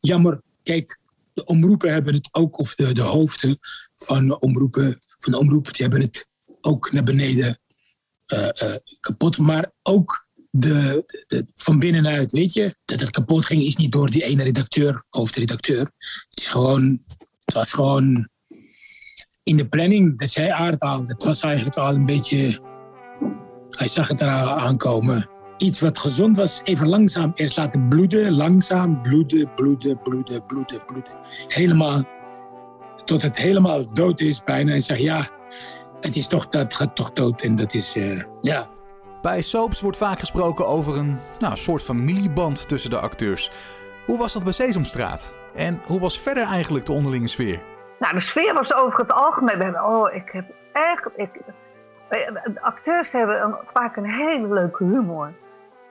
jammer. Kijk, de omroepen hebben het ook, of de, de hoofden van de omroepen, van de omroepen, die hebben het ook naar beneden kapot. Maar ook de, de, van binnenuit, weet je, dat het kapot ging, is niet door die ene redacteur, hoofdredacteur. Het is gewoon, het was gewoon in de planning, dat zei Aard al, dat was eigenlijk al een beetje, hij zag het er al aankomen. Iets wat gezond was, even langzaam eerst laten bloeden, langzaam bloeden, bloeden, bloeden, bloeden, bloeden. Helemaal, tot het helemaal dood is bijna. En zeg ja, het is toch, dat gaat toch dood en dat is, eh, ja. Bij soaps wordt vaak gesproken over een nou, soort familieband tussen de acteurs. Hoe was dat bij Sesamstraat? En hoe was verder eigenlijk de onderlinge sfeer? Nou, de sfeer was over het algemeen. Oh, ik heb echt. Ik, eh, de acteurs hebben een, vaak een hele leuke humor.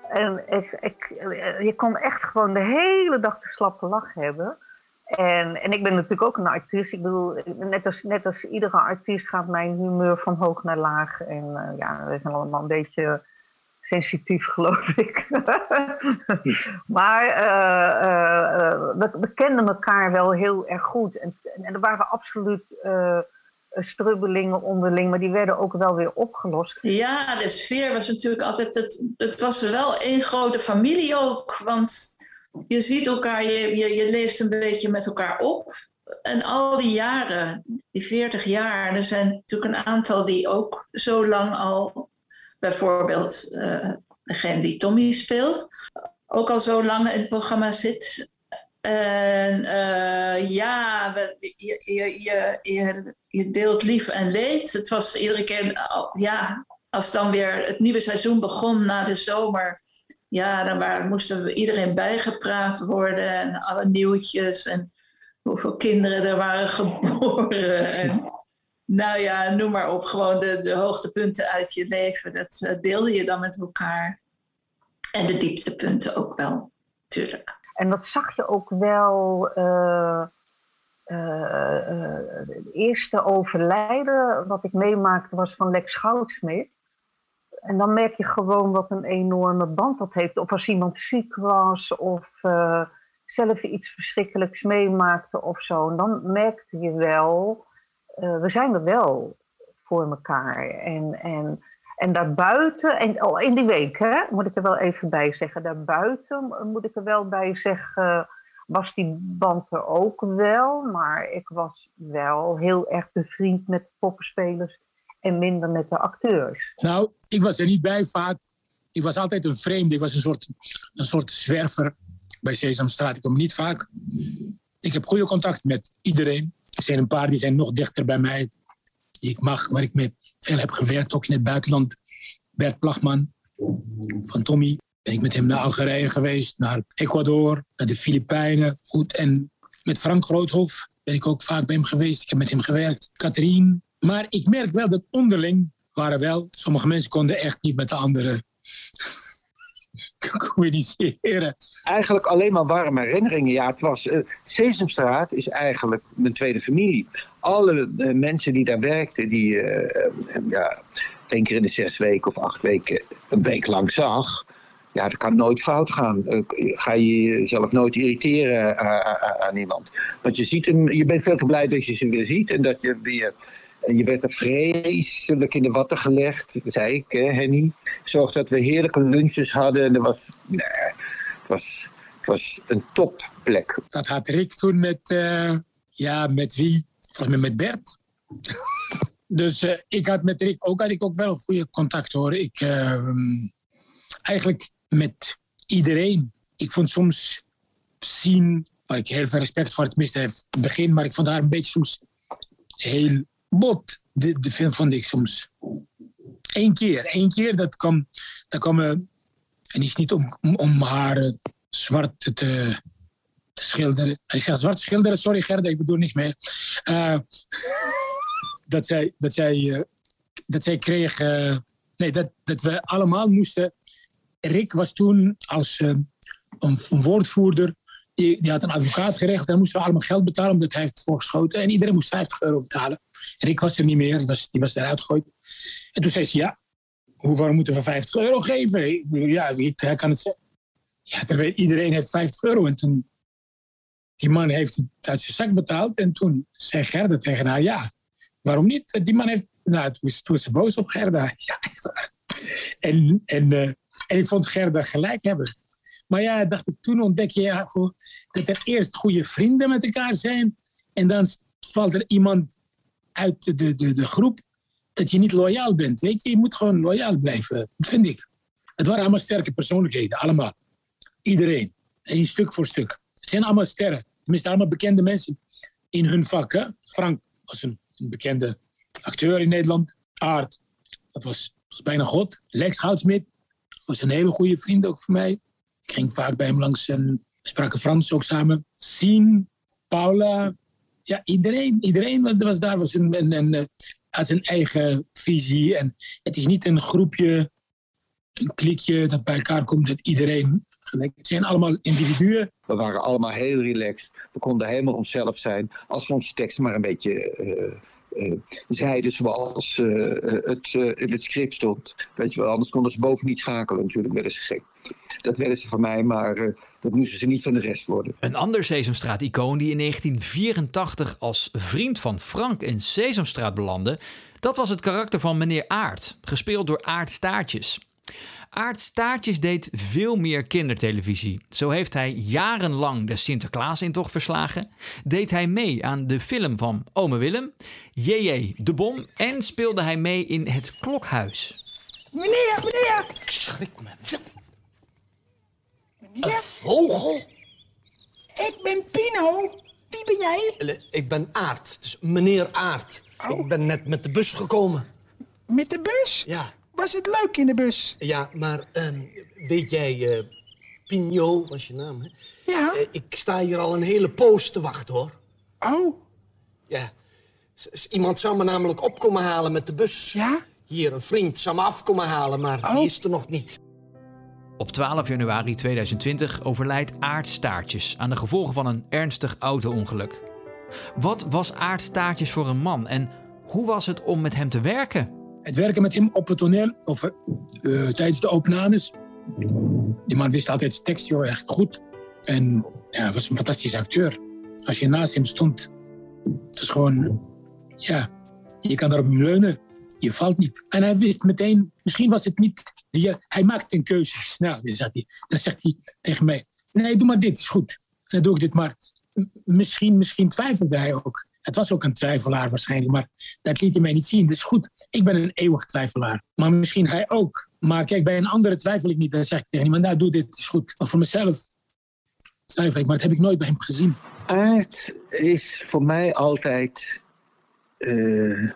En ik, ik, eh, je kon echt gewoon de hele dag de slappe lach hebben. En, en ik ben natuurlijk ook een artiest. Ik bedoel, net als, net als iedere artiest gaat mijn humeur van hoog naar laag. En eh, ja, we zijn allemaal een beetje sensitief, [LAUGHS] geloof ik. [LAUGHS] maar eh, eh, we, kenden elkaar wel heel erg goed. En, en er waren absoluut strubbelingen onderling, maar die werden ook wel weer opgelost. Ja, de sfeer was natuurlijk altijd. Het, het was wel één grote familie ook. Want je ziet elkaar, je, je, leeft een beetje met elkaar op. En al die jaren, die 40 jaar, er zijn natuurlijk een aantal die ook zo lang al, bijvoorbeeld eh, degene die Tommy speelt, ook al zo lang in het programma zit. En eh, ja, je, je, je, je, deelt lief en leed. Het was iedere keer, ja, als dan weer het nieuwe seizoen begon na de zomer. Ja, dan waren, moesten we iedereen bijgepraat worden en alle nieuwtjes en hoeveel kinderen er waren [LAUGHS] geboren. En, nou ja, noem maar op, gewoon de, de hoogtepunten uit je leven. Dat eh, deelde je dan met elkaar. En de dieptepunten ook wel, natuurlijk. En dat zag je ook wel. eh, eh, het eerste overlijden wat ik meemaakte was van Lex Goudsmit. En dan merk je gewoon wat een enorme band dat heeft. Of als iemand ziek was of eh, zelf iets verschrikkelijks meemaakte of zo. En dan merkte je wel, eh, we zijn er wel voor elkaar. En, en, en daarbuiten, en oh, in die week hè, moet ik er wel even bij zeggen, daarbuiten moet ik er wel bij zeggen, was die band er ook wel. Maar ik was wel heel erg bevriend met poppenspelers en minder met de acteurs. Nou, ik was er niet bij vaak. Ik was altijd een vreemde. Ik was een soort, een soort zwerver bij Sesamstraat. Ik kom niet vaak. Ik heb goede contact met iedereen. Er zijn een paar die zijn nog dichter bij mij. Die ik mag, waar ik mee veel heb gewerkt, ook in het buitenland. Bert Plagman van Tommy. Ben ik met hem naar Algerije geweest, naar Ecuador, naar de Filipijnen. Goed, en met Frank Groothof ben ik ook vaak bij hem geweest. Ik heb met hem gewerkt. Katrien. Maar ik merk wel dat onderling waren wel... Sommige mensen konden echt niet met de anderen [LAUGHS] communiceren. Eigenlijk alleen maar warme herinneringen. Ja, het was. eh, Sesamstraat is eigenlijk mijn tweede familie. Alle eh, mensen die daar werkten, die eh, ja, één keer in de zes weken of acht weken een week lang zag. Ja, dat kan nooit fout gaan. Ga je jezelf nooit irriteren aan, aan- aan iemand. Want je, ziet hem, je bent veel te blij dat je ze weer ziet en dat je weer. Je werd er vreselijk in de watten gelegd, zei ik, hè, Henny. Zorg dat we heerlijke lunches hadden. En er was, nee, het, was, was een topplek. Dat had Rick toen met, eh, ja, met wie? Volgens mij met Bert. [LAUGHS] dus eh, ik had met Rick ook, had ik ook wel goede contact hoor. Ik, eh, eigenlijk met iedereen. Ik vond soms zien, waar ik heel veel respect voor het miste het begin, maar ik vond haar een beetje soms heel bot. De, film vond ik soms. Eén keer, één keer, dat kwam, dat kwam eh, en is niet om, om, haar eh, zwart te, te schilderen. Ik ga zwart schilderen, sorry Gerda, ik bedoel niks meer. Eh, [LAUGHS] dat, zij, dat, zij, dat zij kreeg. nee, dat, dat we allemaal moesten. Rick was toen als een, woordvoerder. Die, had een advocaat geregeld. Daar moesten we allemaal geld betalen omdat hij heeft voorgeschoten. En iedereen moest 50 euro betalen. Rick was er niet meer, die was, eruit gegooid. En toen zei ze: Ja, hoe, waarom moeten we 50 euro geven? Ik Ja, wie- kan het zeggen. Ja, iedereen heeft 50 euro. En toen, die man heeft het uit zijn zak betaald. En toen zei Gerda tegen haar, ja, waarom niet? Die man heeft, nou, toen was, ze boos op Gerda. [LAUGHS] Ja. En, en, eh, en ik vond Gerda gelijk hebben. Maar ja, dacht ik, toen ontdek je ja, dat er eerst goede vrienden met elkaar zijn. En dan valt er iemand uit de, de, de, groep dat je niet loyaal bent. Weet je, je moet gewoon loyaal blijven, vind ik. Het waren allemaal sterke persoonlijkheden, allemaal. Iedereen. En stuk voor stuk. Het zijn allemaal sterren. Tenminste, allemaal bekende mensen in hun vak. Frank was een, een bekende acteur in Nederland. Aard, dat was, was bijna God. Lex Houtsmit was een hele goede vriend ook voor mij. Ik ging vaak bij hem langs en we spraken Frans ook samen. Sien, Paula, ja, iedereen. Iedereen was, daar, was een, een, een, eh, had zijn eigen visie. En het is niet een groepje, een klikje dat bij elkaar komt dat iedereen gelijk. Het zijn allemaal individuen. We waren allemaal heel relaxed. We konden helemaal onszelf zijn. Als we onze tekst maar een beetje eh, zeiden zoals eh, eh, het eh, in het script stond. Weet je wel, anders konden ze boven niet schakelen. Natuurlijk werden ze gek. Dat werden ze van mij, maar eh, dat moesten ze niet van de rest worden. Een ander Sesamstraat-icoon die in 1984 als vriend van Frank in Sesamstraat belandde, dat was het karakter van meneer Aard, gespeeld door Aard Staartjes. Aard Staartjes deed veel meer kindertelevisie. Zo heeft hij jarenlang de Sinterklaasintocht verslagen, deed hij mee aan de film van Ome Willem, JJ de Bom en speelde hij mee in Het Klokhuis. Meneer, meneer! Ik schrik me. Een vogel? Ik ben Pino. Wie ben jij? Ik ben Aard, dus meneer Aard. Ik ben net met de bus gekomen. Met de bus? Ja. Was het leuk in de bus? Ja, maar ehm, weet jij, eh Pino was je naam, hè? Ja. Eh, ik sta hier al een hele poos te wachten, hoor. Oh. Ja. S- Iemand zou me namelijk opkomen halen met de bus. Ja? Hier, een vriend zou me afkomen halen, maar Oh. die is er nog niet. Op 12 januari 2020 overlijdt Aart Staartjes aan de gevolgen van een ernstig auto-ongeluk. Wat was Aart Staartjes voor een man en hoe was het om met hem te werken? Het werken met hem op het toneel, of eh, tijdens de opnames. Die man wist altijd zijn tekst joh, echt goed. En ja, was een fantastische acteur. Als je naast hem stond, het is gewoon, ja, je kan daarop leunen. Je valt niet. En hij wist meteen, misschien was het niet, hij maakte een keuze snel. Dan, zat hij, dan zegt hij tegen mij, nee, doe maar dit, is goed. Dan doe ik dit maar. Misschien, misschien twijfelde hij ook. Het was ook een twijfelaar waarschijnlijk, maar dat liet hij mij niet zien. Is goed, ik ben een eeuwig twijfelaar. Maar misschien hij ook. Maar kijk, bij een andere twijfel ik niet. Dan zeg ik tegen iemand, nou doe dit, is goed. Maar voor mezelf twijfel ik, maar dat heb ik nooit bij hem gezien. Aard is voor mij altijd een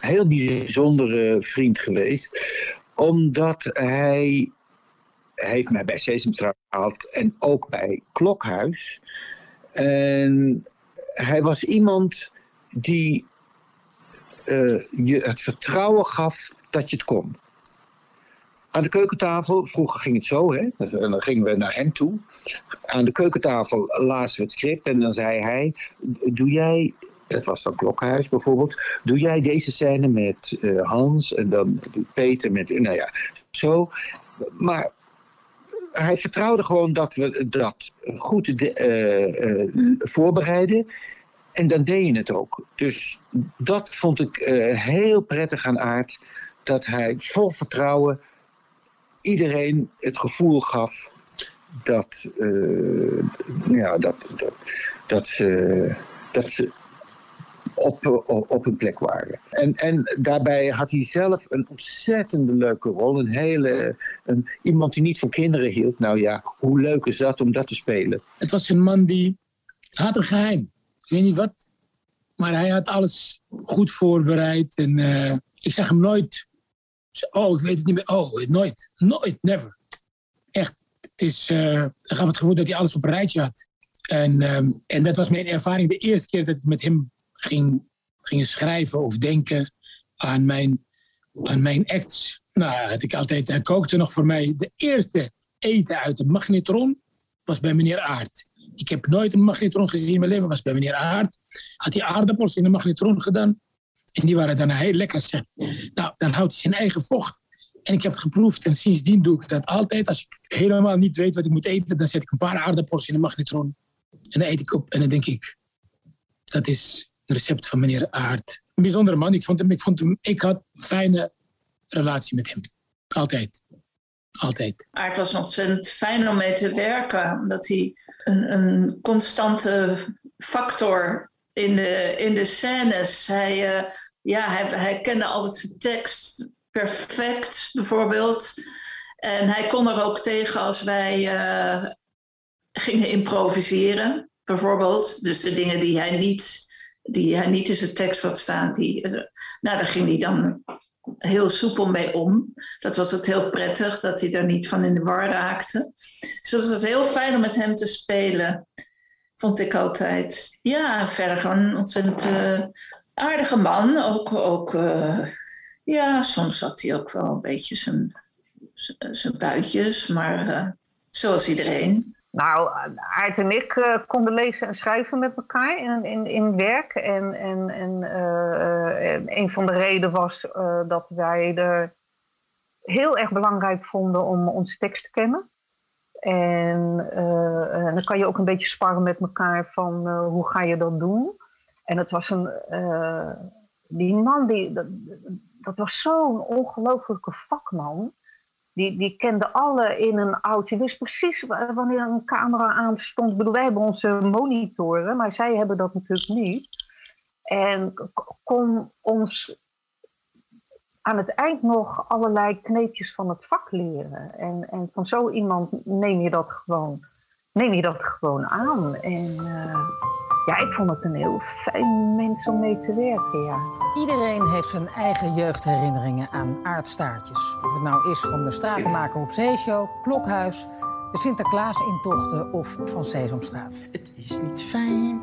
heel bijzondere vriend geweest. Omdat hij, heeft mij bij Sesamstraat en ook bij Klokhuis. En hij was iemand die eh, je het vertrouwen gaf dat je het kon. Aan de keukentafel, vroeger ging het zo, hè? en dan gingen we naar hem toe. Aan de keukentafel lazen we het script en dan zei hij: Doe jij, dat was dan Klokhuis bijvoorbeeld, doe jij deze scène met eh, Hans en dan Peter met, nou ja, zo. Maar hij vertrouwde gewoon dat we dat goed eh, eh, voorbereiden. En dan deed je het ook. Dus dat vond ik eh, heel prettig aan Aard. Dat hij vol vertrouwen iedereen het gevoel gaf dat, ja, dat, dat, dat, ze, dat ze op, op, op hun plek waren. En, en daarbij had hij zelf een ontzettend leuke rol. Een hele, een, iemand die niet van kinderen hield. Nou ja, hoe leuk is dat om dat te spelen? Het was een man die had een geheim. Ik weet niet wat, maar hij had alles goed voorbereid. En eh, ik zag hem nooit. Oh, ik weet het niet meer. Oh, nooit. Nooit, never. Echt. Het is, eh ik gaf het gevoel dat hij alles op een rijtje had. En, ehm, en dat was mijn ervaring de eerste keer dat ik met hem ging, ging schrijven of denken aan mijn, aan mijn acts. Nou, had ik altijd, hij kookte nog voor mij. De eerste eten uit de magnetron was bij meneer Aard. Ik heb nooit een magnetron gezien in mijn leven, was bij meneer Aard. Had hij aardappels in de magnetron gedaan. En die waren daarna heel lekker. Zegt. Nou, dan houdt hij zijn eigen vocht. En ik heb het geproefd en sindsdien doe ik dat altijd. Als ik helemaal niet weet wat ik moet eten, dan zet ik een paar aardappels in de magnetron. En dan eet ik op en dan denk ik, dat is recept van meneer Aard. Een bijzondere man. Ik, vond hem, ik, vond hem, ik had een fijne relatie met hem. Altijd. Altijd. Aard was ontzettend fijn om mee te werken. Omdat hij een, een constante factor in de, in de scènes. Hij, eh, ja, hij, hij kende altijd zijn tekst perfect, bijvoorbeeld. En hij kon er ook tegen als wij eh, gingen improviseren, bijvoorbeeld. Dus de dingen die hij niet, die hij niet in zijn tekst had staan, die, eh, nou, daar ging hij dan heel soepel mee om. Dat was ook heel prettig, dat hij daar niet van in de war raakte. Dus het was heel fijn om met hem te spelen, vond ik altijd. Ja, verder gewoon een ontzettend eh, aardige man. Ook, ook eh, ja, soms had hij ook wel een beetje zijn, zijn- buitjes, maar eh, zoals iedereen. Nou, Aart en ik eh, konden lezen en schrijven met elkaar in, in, in werk. En, en, en eh, eh, een van de redenen was dat wij er heel erg belangrijk vonden om onze tekst te kennen. En dan kan je ook een beetje sparren met elkaar van hoe ga je dat doen. En het was een, die man, die, dat, dat was zo'n ongelofelijke vakman. Die, die kende alle in en out. Die wist precies wa- wanneer een camera aanstond. Ik bedoel, wij hebben onze monitoren, maar zij hebben dat natuurlijk niet. En kon ons aan het eind nog allerlei kneepjes van het vak leren. En, en van zo iemand neem je dat gewoon neem je dat gewoon aan. En eh, ja, ik vond het een heel fijn mens om mee te werken, ja. Iedereen heeft zijn eigen jeugdherinneringen aan aardstaartjes. Of het nou is van de Stratenmaker op Zeeshow, Klokhuis, de Sinterklaas-intochten of van Sesamstraat. Het is niet fijn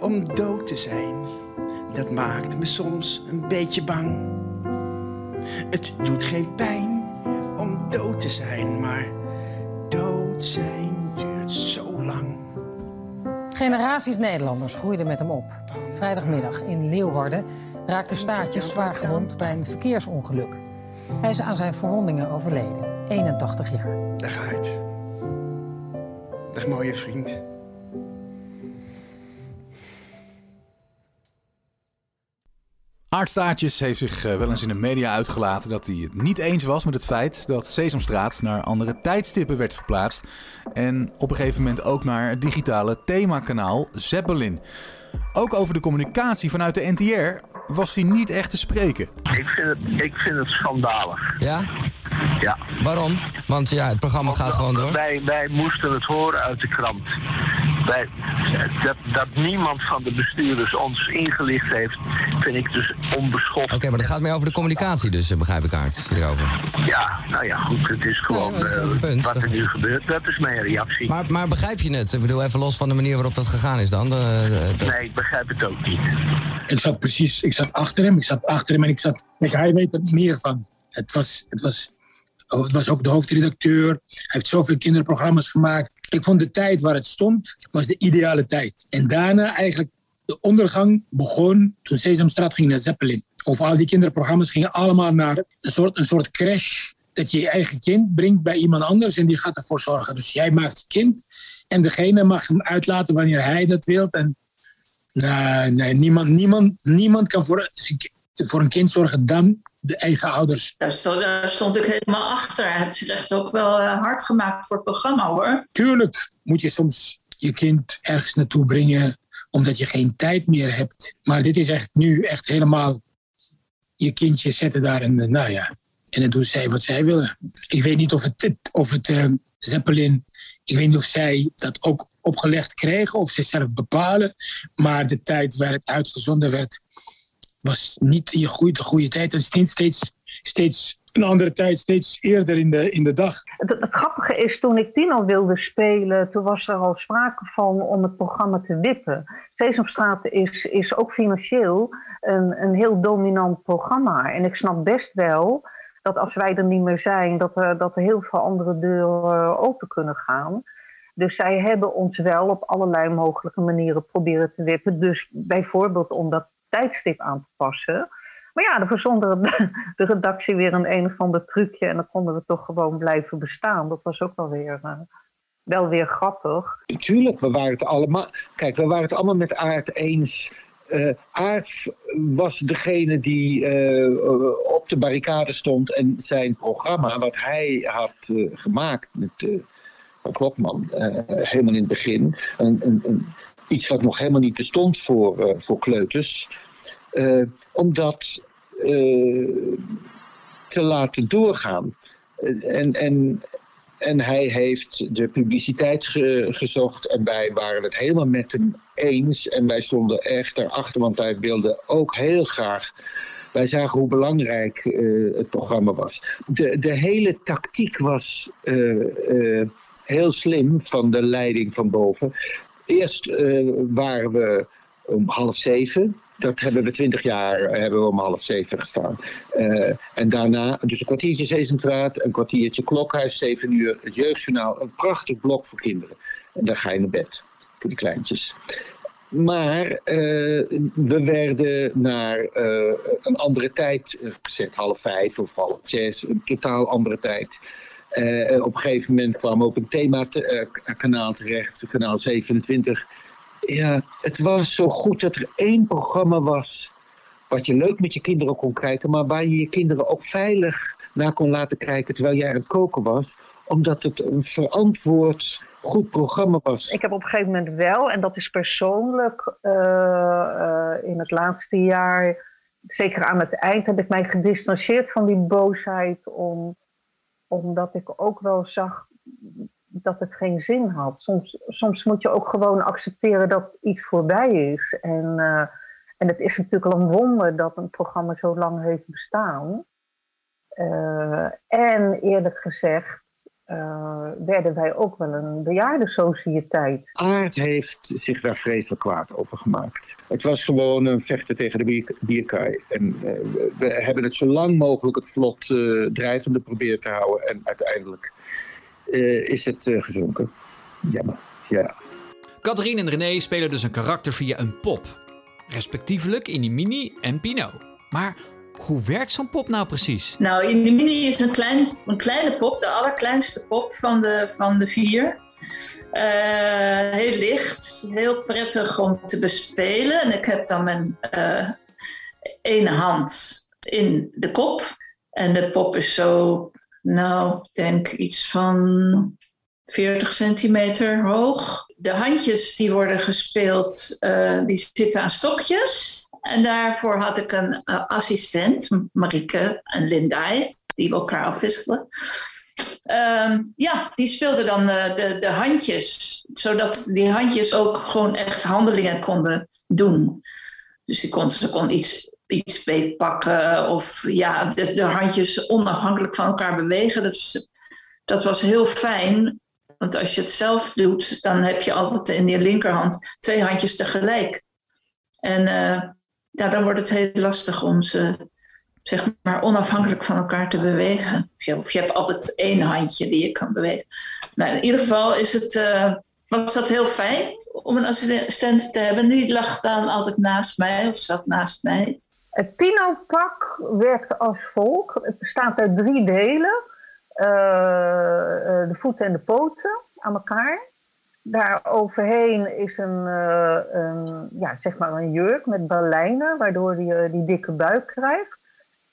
om dood te zijn. Dat maakt me soms een beetje bang. Het doet geen pijn om dood te zijn, maar dood zijn duurt zo lang. Generaties Nederlanders groeiden met hem op. Vrijdagmiddag in Leeuwarden raakte Staartjes zwaar gewond bij een verkeersongeluk. Hij is aan zijn verwondingen overleden, 81 jaar. Dag uit. Dag mooie vriend. Aardstaartjes heeft zich eh, wel eens in de media uitgelaten dat hij het niet eens was met het feit dat Sesamstraat naar andere tijdstippen werd verplaatst. En op een gegeven moment ook naar het digitale themakanaal Zeppelin. Ook over de communicatie vanuit de NTR was hij niet echt te spreken. Ik vind het, ik vind het schandalig. Ja? Ja. Waarom? Want ja, het programma gaat gewoon door. Wij, wij moesten het horen uit de krant. Wij, dat, dat niemand van de bestuurders ons ingelicht heeft, vind ik dus onbeschoft. Oké, maar dat gaat meer over de communicatie dus, eh, begrijp ik Aard, hierover. Ja, nou ja, goed, het is gewoon eh, punt. wat er nu gebeurt. Dat is mijn reactie. Maar, maar begrijp je het? Ik bedoel, even los van de manier waarop dat gegaan is dan. De, de- de- Nee, ik begrijp het ook niet. Ik zat precies, ik zat achter hem, ik zat achter hem en ik zat, hij weet er meer van. Het was, het was, oh, het was ook de hoofdredacteur, hij heeft zoveel kinderprogramma's gemaakt. Ik vond de tijd waar het stond, was de ideale tijd. En daarna eigenlijk, de ondergang begon toen Sesamstraat ging naar Zeppelin. Of al die kinderprogramma's gingen allemaal naar een soort, een soort crash. Dat je je eigen kind brengt bij iemand anders en die gaat ervoor zorgen. Dus jij maakt het kind en degene mag hem uitlaten wanneer hij dat wil. En Nee, nee niemand, niemand, niemand kan voor, voor een kind zorgen dan de eigen ouders. Daar stond, daar stond ik helemaal achter. Hij heeft zich echt ook wel eh, hard gemaakt voor het programma hoor. Tuurlijk moet je soms je kind ergens naartoe brengen omdat je geen tijd meer hebt. Maar dit is echt nu echt helemaal je kindje zetten daar en eh, nou ja. En dan doen zij wat zij willen. Ik weet niet of het, of het eh, Zeppelin, ik weet niet of zij dat ook opgelegd kregen of zij zelf bepalen. Maar de tijd waar het uitgezonden werd, was niet de goede, de goede tijd. Het is steeds, steeds, een andere tijd, steeds eerder in de, in de dag. Het, grappige is, toen ik Tino wilde spelen, toen was er al sprake van om het programma te wippen. Sesamstraat is, is ook financieel een, een heel dominant programma. En ik snap best wel dat als wij er niet meer zijn, dat dat er heel veel andere deuren open kunnen gaan. Dus zij hebben ons wel op allerlei mogelijke manieren proberen te wippen. Dus bijvoorbeeld om dat tijdstip aan te passen. Maar ja, dan verzonde [LAUGHS] de, redactie weer een een of ander trucje. En dan konden we toch gewoon blijven bestaan. Dat was ook wel weer, uh, wel weer grappig. Tuurlijk, we waren het allemaal. Kijk, we waren het allemaal met Aard eens. Uh, Aard was degene die uh, op de barricade stond en zijn programma, wat hij had gemaakt met Klokman, helemaal in het begin, een, een, iets wat nog helemaal niet bestond voor, voor kleuters. Uh, om dat uh, te laten doorgaan. En, en, en hij heeft de publiciteit ge gezocht en wij waren het helemaal met hem eens. En wij stonden echt erachter, want wij wilden ook heel graag. Wij zagen hoe belangrijk het programma was. De, de hele tactiek was heel slim van de leiding van boven. Eerst waren we om half zeven dat hebben we twintig jaar hebben we om half zeven gestaan. Uh, en daarna dus een kwartiertje Sesamstraat, een kwartiertje Klokhuis, zeven uur, het jeugdjournaal. Een prachtig blok voor kinderen. En dan ga je naar bed, voor die kleintjes. Maar we werden naar een andere tijd gezet, half vijf of half zes, een totaal andere tijd. Op een gegeven moment kwam ook een themakanaal terecht, kanaal 27 ja, het was zo goed dat er één programma was. wat je leuk met je kinderen kon kijken. maar waar je je kinderen ook veilig naar kon laten kijken. terwijl jij aan het koken was. omdat het een verantwoord, goed programma was. Ik heb op een gegeven moment wel, en dat is persoonlijk. In het laatste jaar. zeker aan het eind heb ik mij gedistanceerd van die boosheid. Om, omdat ik ook wel zag dat het geen zin had. Soms, soms moet je ook gewoon accepteren dat iets voorbij is. En, eh, en het is natuurlijk al een wonder dat een programma zo lang heeft bestaan. Eh, en eerlijk gezegd eh, werden wij ook wel een bejaardensociëteit. Aard heeft zich daar vreselijk kwaad over gemaakt. Het was gewoon een vechten tegen de bier, bierkaai. En eh, we, we hebben het zo lang mogelijk het vlot eh, drijvende proberen te houden. En uiteindelijk eh, is het eh, gezonken. Jammer, ja. Catherine en René spelen dus een karakter via een pop. Respectievelijk Inimini en Pino. Maar hoe werkt zo'n pop nou precies? Nou, Inimini is een, klein, een kleine pop, de allerkleinste pop van de, van de vier. Eh, heel licht, heel prettig om te bespelen. En ik heb dan mijn eh, ene hand in de kop. En de pop is zo, nou, ik denk iets van 40 centimeter hoog. De handjes die worden gespeeld, eh, die zitten aan stokjes. En daarvoor had ik een eh, assistent, Marieke en Lindai, die we elkaar afwisselen. Ehm, ja, die speelde dan eh, de, de handjes, zodat die handjes ook gewoon echt handelingen konden doen. Dus die kon, ze kon iets, iets beetpakken of ja, de, de handjes onafhankelijk van elkaar bewegen. Dus dat was heel fijn, want als je het zelf doet, dan heb je altijd in je linkerhand twee handjes tegelijk. En eh, ja, dan wordt het heel lastig om ze zeg maar onafhankelijk van elkaar te bewegen. Of je, hebt altijd één handje die je kan bewegen. Nou, in ieder geval is het, eh, was dat heel fijn om een assistent te hebben. Die lag dan altijd naast mij of zat naast mij. Het Pino-pak werkt als volgt. Het bestaat uit drie delen. Eh, eh, de voeten en de poten aan elkaar. Daar overheen is een, eh, een, ja, zeg maar een jurk met baleinen, waardoor je die dikke buik krijgt.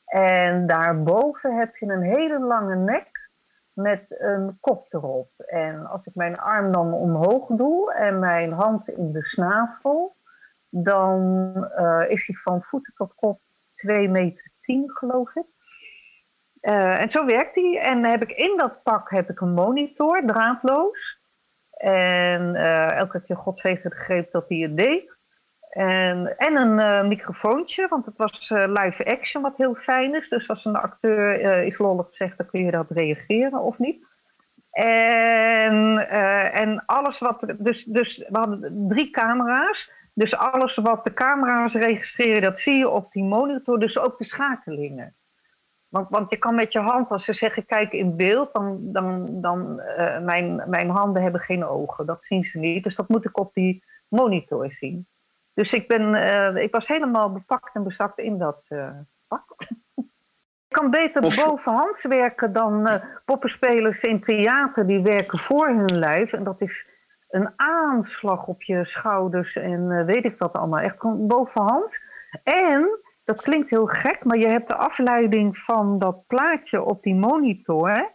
En daarboven heb je een hele lange nek met een kop erop. En als ik mijn arm dan omhoog doe en mijn hand in de snavel, dan eh, is hij van voeten tot kop 2 meter 10, geloof ik. Eh, en zo werkt hij. En heb ik in dat pak heb ik een monitor, draadloos. En eh, elke keer God heeft het gegrepen dat hij het deed. En, en een eh, microfoontje, want het was eh, live action, wat heel fijn is. Dus als een acteur iets lolligs zegt, dan kun je daarop reageren of niet. En, en alles wat. Dus, dus we hadden drie camera's. Dus alles wat de camera's registreren, dat zie je op die monitor. Dus ook de schakelingen. Want, want je kan met je hand, als ze zeggen kijk in beeld, dan, dan, dan eh, mijn, mijn handen hebben geen ogen. Dat zien ze niet. Dus dat moet ik op die monitor zien. Dus ik, ben, eh, ik was helemaal bepakt en bezakt in dat eh, pak. [LAUGHS] Ik kan beter bovenhands werken dan poppenspelers in theater die werken voor hun lijf. En dat is een aanslag op je schouders en weet ik wat allemaal. Echt gewoon bovenhands. En, dat klinkt heel gek, maar je hebt de afleiding van dat plaatje op die monitor.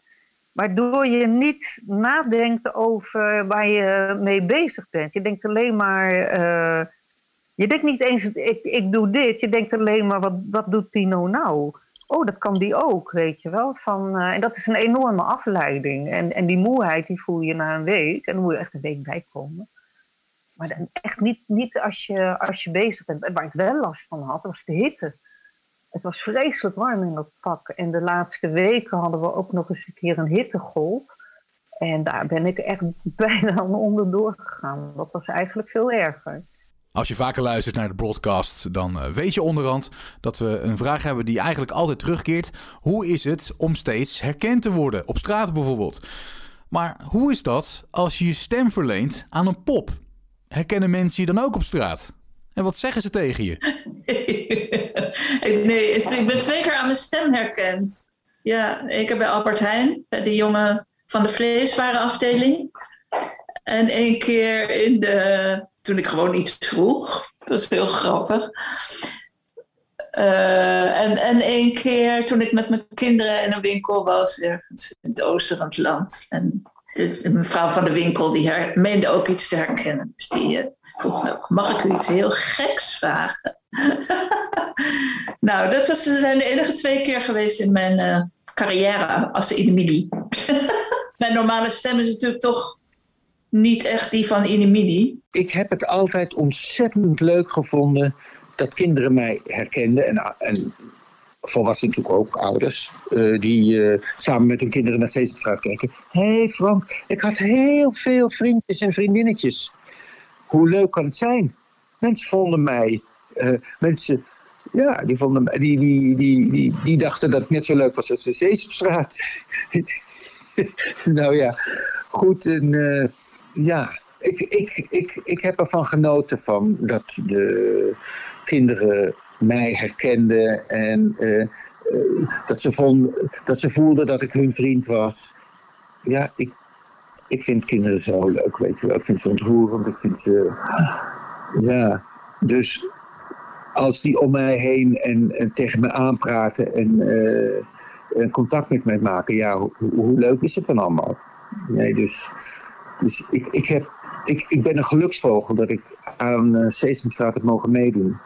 Waardoor je niet nadenkt over waar je mee bezig bent. Je denkt alleen maar... eh, je denkt niet eens, ik, ik doe dit. Je denkt alleen maar, wat, wat doet Tino nou? Oh, dat kan die ook, weet je wel. Van, eh, en dat is een enorme afleiding. En, en die moeheid, die voel je na een week. En dan moet je echt een week bijkomen. Maar echt niet, niet als, je, als je bezig bent. En Waar ik wel last van had, was de hitte. Het was vreselijk warm in dat pak. En de laatste weken hadden we ook nog eens een keer een hittegolf. En daar ben ik echt [LAUGHS] bijna onderdoor gegaan. Dat was eigenlijk veel erger. Als je vaker luistert naar de broadcast, dan eh, weet je onderhand dat we een vraag hebben die eigenlijk altijd terugkeert. Hoe is het om steeds herkend te worden, op straat bijvoorbeeld? Maar hoe is dat als je je stem verleent aan een pop? Herkennen mensen je dan ook op straat? En wat zeggen ze tegen je? [LAUGHS] Nee, ik ben twee keer aan mijn stem herkend. Ja, ik heb bij Albert Heijn, bij de jongen van de vleeswarenafdeling. En één keer in de, toen ik gewoon iets vroeg. Dat was heel grappig. Eh, en, en één keer toen ik met mijn kinderen in een winkel was, ergens in het oosten van het land. En de, de mevrouw van de winkel die her, meende ook iets te herkennen. Dus die eh, vroeg me ook, mag ik u iets heel geks vragen? [LAUGHS] nou, dat was, zijn de enige twee keer geweest in mijn eh, carrière als Edemili. [LAUGHS] mijn normale stem is natuurlijk toch niet echt die van Inimini. Ik heb het altijd ontzettend leuk gevonden dat kinderen mij herkenden. En, en volwassenen natuurlijk ook, ouders, eh, die eh, samen met hun kinderen naar Sesamstraat kijken. Hé hey Frank, ik had heel veel vriendjes en vriendinnetjes. Hoe leuk kan het zijn? Mensen vonden mij, eh, mensen, ja, die, vonden, mij- die, die, die, die, die dachten dat ik net zo leuk was als de Sesamstraat. [LAUGHS] nou ja, goed. En, ja, ik, ik, ik, ik heb ervan genoten van dat de kinderen mij herkenden en eh, eh, dat, ze vonden, dat ze voelden dat ik hun vriend was. Ja, ik, ik vind kinderen zo leuk, weet je wel. Ik vind ze ontroerend, ik vind ze... Ja, dus als die om mij heen en, en tegen me aanpraten en, eh, contact met mij maken, ja, hoe leuk is het dan allemaal? Nee, dus, dus ik, ik, heb, ik, ik ben een geluksvogel dat ik aan uh, Sesamstraat heb mogen meedoen.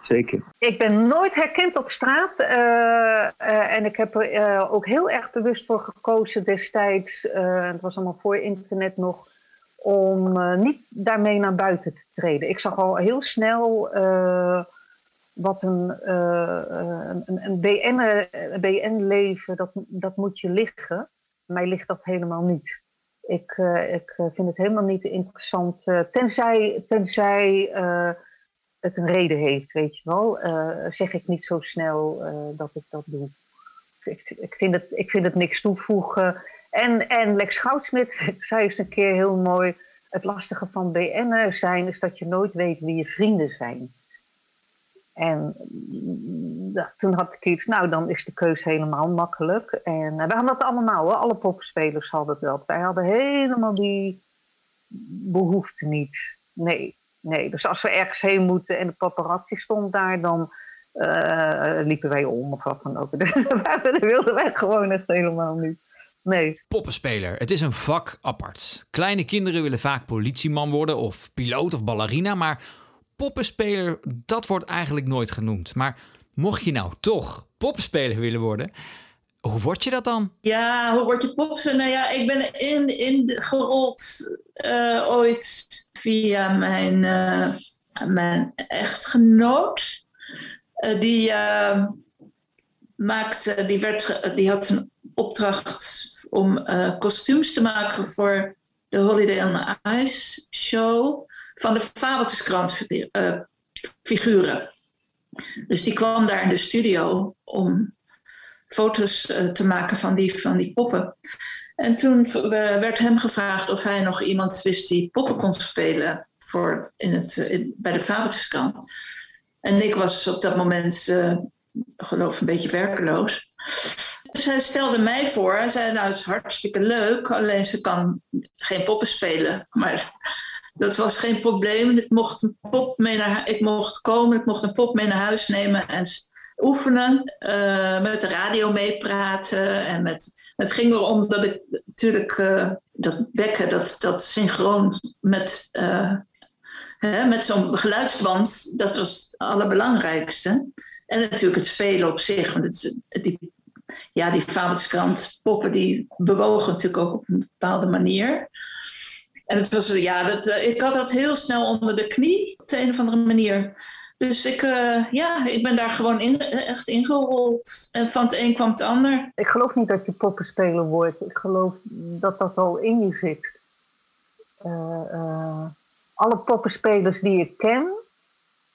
Zeker. Ik ben nooit herkend op straat. eh, eh, en ik heb er eh, ook heel erg bewust voor gekozen destijds. het was allemaal voor internet nog. Om niet daarmee naar buiten te treden. Ik zag al heel snel wat een, een, een BN, een BN-leven, dat, dat moet je liggen. Mij ligt dat helemaal niet. Ik, ik vind het helemaal niet interessant. tenzij tenzij het een reden heeft, weet je wel. Eh, zeg ik niet zo snel eh, dat ik dat doe. Ik, ik, vind het, ik vind het niks toevoegen. En, en Lex Goudsmit [LAUGHS] zei eens een keer heel mooi... het lastige van BN'er zijn is dat je nooit weet wie je vrienden zijn. En mm, toen had ik iets, nou dan is de keus helemaal makkelijk. En eh, we hadden dat allemaal, hoor. alle popspelers hadden dat. Wij hadden helemaal die behoefte niet. Nee, nee. Dus als we ergens heen moeten en de paparazzi stond daar, dan eh, liepen wij om of wat dan ook. [LAUGHS] dat wilden wij gewoon echt helemaal niet. Nee. Poppenspeler, het is een vak apart. Kleine kinderen willen vaak politieman worden of piloot of ballerina, maar poppenspeler, dat wordt eigenlijk nooit genoemd. Maar mocht je nou toch poppenspeler willen worden, hoe word je dat dan? Ja, hoe word je popster? Nou ja, ik ben in, in gerold eh, ooit via mijn, eh, mijn echtgenoot. Eh, die, maakte, die, werd, die had een opdracht om kostuums te maken voor de Holiday on Ice show van de Fabeltjeskrant figu- figuren. Dus die kwam daar in de studio om foto's eh, te maken van die, van die poppen. En toen werd hem gevraagd of hij nog iemand wist die poppen kon spelen voor in het, eh, bij de Fabeltjeskrant. En ik was op dat moment, eh geloof een beetje werkeloos. Dus hij stelde mij voor. Hij zei, nou, het is hartstikke leuk. Alleen ze kan geen poppen spelen. Maar dat was geen probleem. Ik mocht, een pop mee naar, ik mocht komen, ik mocht een pop mee naar huis nemen en oefenen. eh, met de radio meepraten. En met, het ging erom dat ik natuurlijk eh, dat bekken, dat, dat synchroon met, eh, met zo'n geluidsband, dat was het allerbelangrijkste. En natuurlijk het spelen op zich. Want het, die, ja, die poppen die bewogen natuurlijk ook op een bepaalde manier. En het was, ja, dat, ik had dat heel snel onder de knie op de een of andere manier. Dus ik, eh, ja, ik ben daar gewoon in, echt ingerold. En van het een kwam het ander. Ik geloof niet dat je poppenspeler wordt. Ik geloof dat dat al in je zit. Eh, eh, alle poppenspelers die ik ken,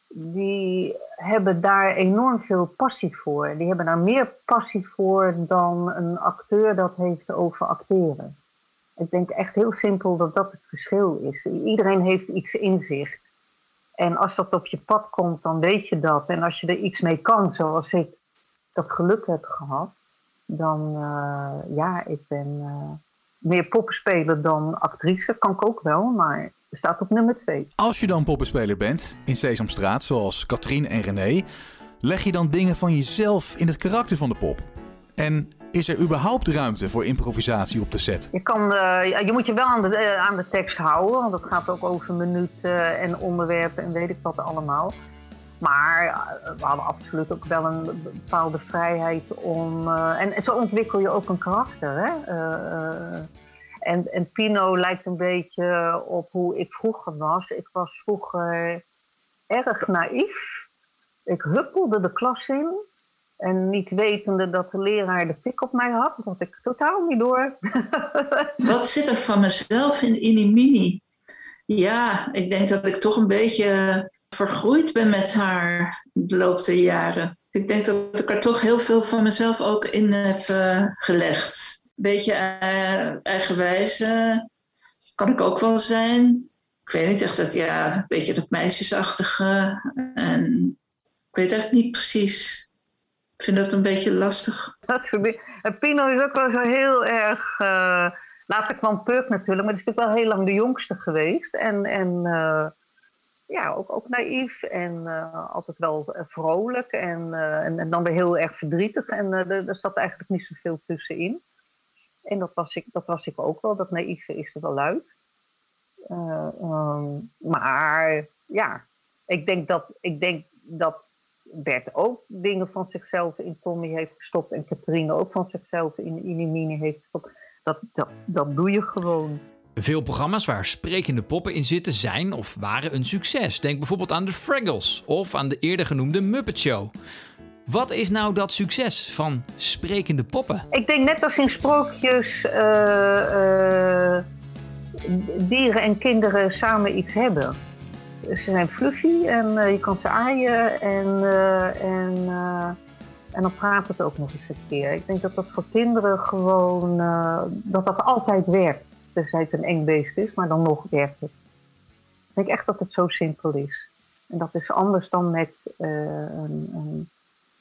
die hebben daar enorm veel passie voor. Die hebben daar meer passie voor dan een acteur dat heeft over acteren. Ik denk echt heel simpel dat dat het verschil is. Iedereen heeft iets in zich. En als dat op je pad komt, dan weet je dat. En als je er iets mee kan, zoals ik dat geluk heb gehad, dan eh, ja, ik ben eh, meer poppenspeler dan actrice. Kan ik ook wel, maar staat op nummer twee. Als je dan poppenspeler bent in Sesamstraat, zoals Katrien en René, leg je dan dingen van jezelf in het karakter van de pop? En is er überhaupt ruimte voor improvisatie op de set? Je, kan, eh, je moet je wel aan de, eh, aan de tekst houden, want het gaat ook over minuten en onderwerpen en weet ik wat allemaal. Maar eh, we hadden absoluut ook wel een bepaalde vrijheid om. en, zo ontwikkel je ook een karakter. Hè? En, en Pino lijkt een beetje op hoe ik vroeger was. Ik was vroeger erg naïef. Ik huppelde de klas in. En niet wetende dat de leraar de pik op mij had, dat ik totaal niet door. [LAUGHS] Wat zit er van mezelf in Inimini? Ja, ik denk dat ik toch een beetje vergroeid ben met haar de loop der jaren. Ik denk dat ik er toch heel veel van mezelf ook in heb eh, gelegd. Een beetje eh, eigenwijs eh, kan ik ook wel zijn. Ik weet niet echt dat, ja, een beetje dat meisjesachtige. En ik weet echt niet precies. Ik vind dat een beetje lastig. Dat Pino is ook wel zo heel erg. eh, later kwam Puk natuurlijk, maar die is natuurlijk wel heel lang de jongste geweest. En, en eh, ja, ook, ook naïef en eh, altijd wel vrolijk. En, en, en dan weer heel erg verdrietig. En er, zat eigenlijk niet zoveel tussenin. En dat was ik, dat was ik ook wel. Dat naïeve is er wel uit. Eh, ehm, maar ja, ik denk dat, ik denk dat Bert ook dingen van zichzelf in Tommy heeft gestopt. En Katrine ook van zichzelf in Inimini heeft gestopt. Dat, dat, dat doe je gewoon. Veel programma's waar sprekende poppen in zitten zijn of waren een succes. Denk bijvoorbeeld aan de Fraggles of aan de eerder genoemde Muppet Show. Wat is nou dat succes van sprekende poppen? Ik denk net als in sprookjes eh, eh, dieren en kinderen samen iets hebben. Ze zijn fluffy en eh, je kan ze aaien en, eh, en, eh, en dan praat het ook nog eens een keer. Ik denk dat dat voor kinderen gewoon, dat dat altijd werkt. Tenzij het een eng beest is, maar dan nog werkt het. Ik denk echt dat het zo simpel is. En dat is anders dan met een, een,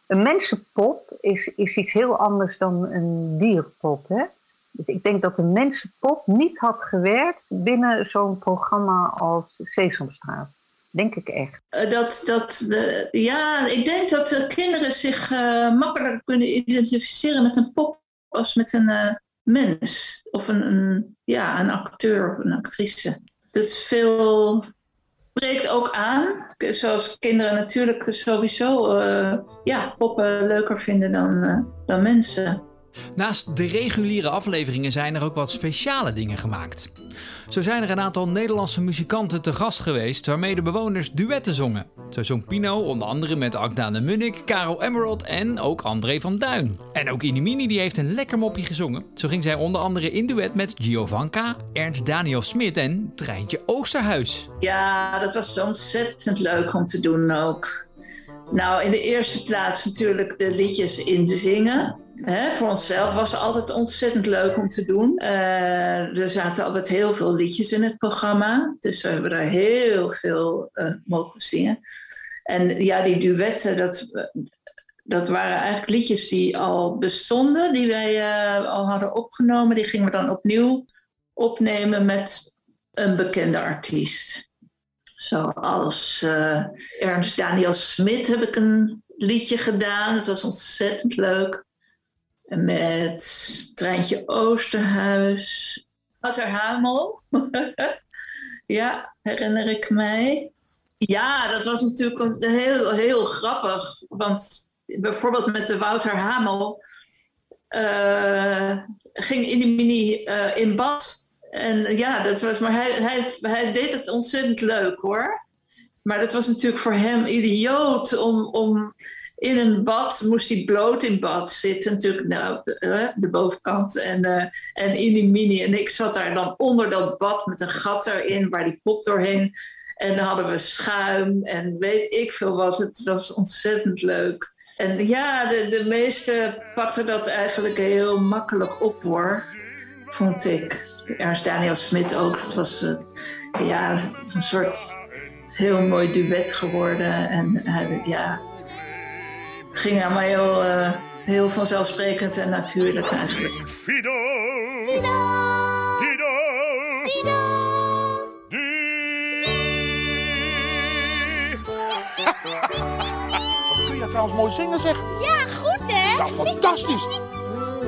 een mensenpop is, is iets heel anders dan een dierenpop. Hè? Dus ik denk dat een mensenpop niet had gewerkt binnen zo'n programma als Sesamstraat. Denk ik echt. Eh, Dat, dat de, ja, ik denk dat de kinderen zich eh, makkelijker kunnen identificeren met een pop als met een eh, mens. Of een, ja, een acteur of een actrice. Dat is veel. spreekt ook aan. Zoals kinderen natuurlijk sowieso ja, poppen leuker vinden dan, dan mensen. Naast de reguliere afleveringen zijn er ook wat speciale dingen gemaakt. Zo zijn er een aantal Nederlandse muzikanten te gast geweest waarmee de bewoners duetten zongen. Zo zong Pino onder andere met Agda de Munnik, Karel Emerald en ook André van Duin. En ook Inimini die heeft een lekker mopje gezongen. Zo ging zij onder andere in duet met Giovanka, Ernst Daniel Smit en Treintje Oosterhuis. Ja, dat was ontzettend leuk om te doen ook. Nou, in de eerste plaats natuurlijk de liedjes in te zingen. Voor onszelf was altijd ontzettend leuk om te doen. Eh, er zaten altijd heel veel liedjes in het programma. Dus we hebben daar heel veel eh, mogen zingen. En ja, die duetten, dat, dat waren eigenlijk liedjes die al bestonden. Die wij eh, al hadden opgenomen. Die gingen we dan opnieuw opnemen met een bekende artiest. Zoals Ernst Daniel Smit heb ik een liedje gedaan. Het was ontzettend leuk. Met Treintje Oosterhuis. Wouter Hamel. [LAUGHS] ja, herinner ik mij. Ja, dat was natuurlijk heel, heel grappig. Want bijvoorbeeld met de Wouter Hamel eh, ging Inimini eh in bad. En ja, dat was, maar hij, hij, hij deed het ontzettend leuk hoor. Maar dat was natuurlijk voor hem idioot om, om in een bad, moest hij bloot in bad zitten. Natuurlijk nou, de, bovenkant en, eh en Inimini. En ik zat daar dan onder dat bad met een gat erin waar die pop doorheen. En dan hadden we schuim en weet ik veel wat. Het was ontzettend leuk. En ja, de, de meesten pakten dat eigenlijk heel makkelijk op hoor, vond ik. Ernst Daniel Smit ook. Het was eh, ja, een soort heel mooi duet geworden. En hij, ja, ging allemaal heel, eh, heel vanzelfsprekend en natuurlijk eigenlijk. Fido. Fido. Dido. Dido. [LAUGHS] Kun je trouwens mooi zingen, zeg? Ja, goed hè? Ja, fantastisch.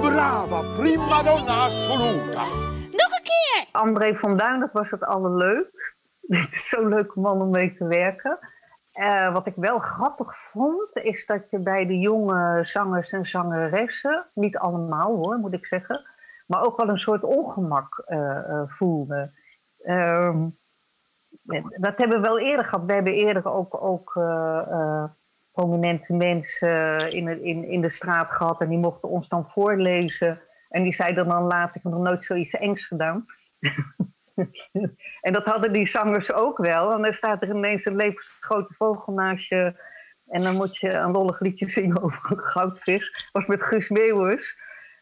Brava, prima donna assoluta. Nog een keer! André van Duin, dat was het allerleuk. Het [LAUGHS] is zo'n leuke man om mee te werken. Eh, wat ik wel grappig vond, is dat je bij de jonge zangers en zangeressen, niet allemaal hoor, moet ik zeggen, maar ook wel een soort ongemak eh, eh, voelde. Ehm, dat hebben we wel eerder gehad. We hebben eerder ook, ook prominente mensen in, het- in, in de straat gehad en die mochten ons dan voorlezen. En die zeiden dan later, ik heb nog nooit zoiets engs gedaan. [LAUGHS] [LAUGHS] en dat hadden die zangers ook wel. En dan staat er ineens een levensgrote vogel naast je. En dan moet je een lollig liedje zingen over een goudvis. was met Guus Meeuwis.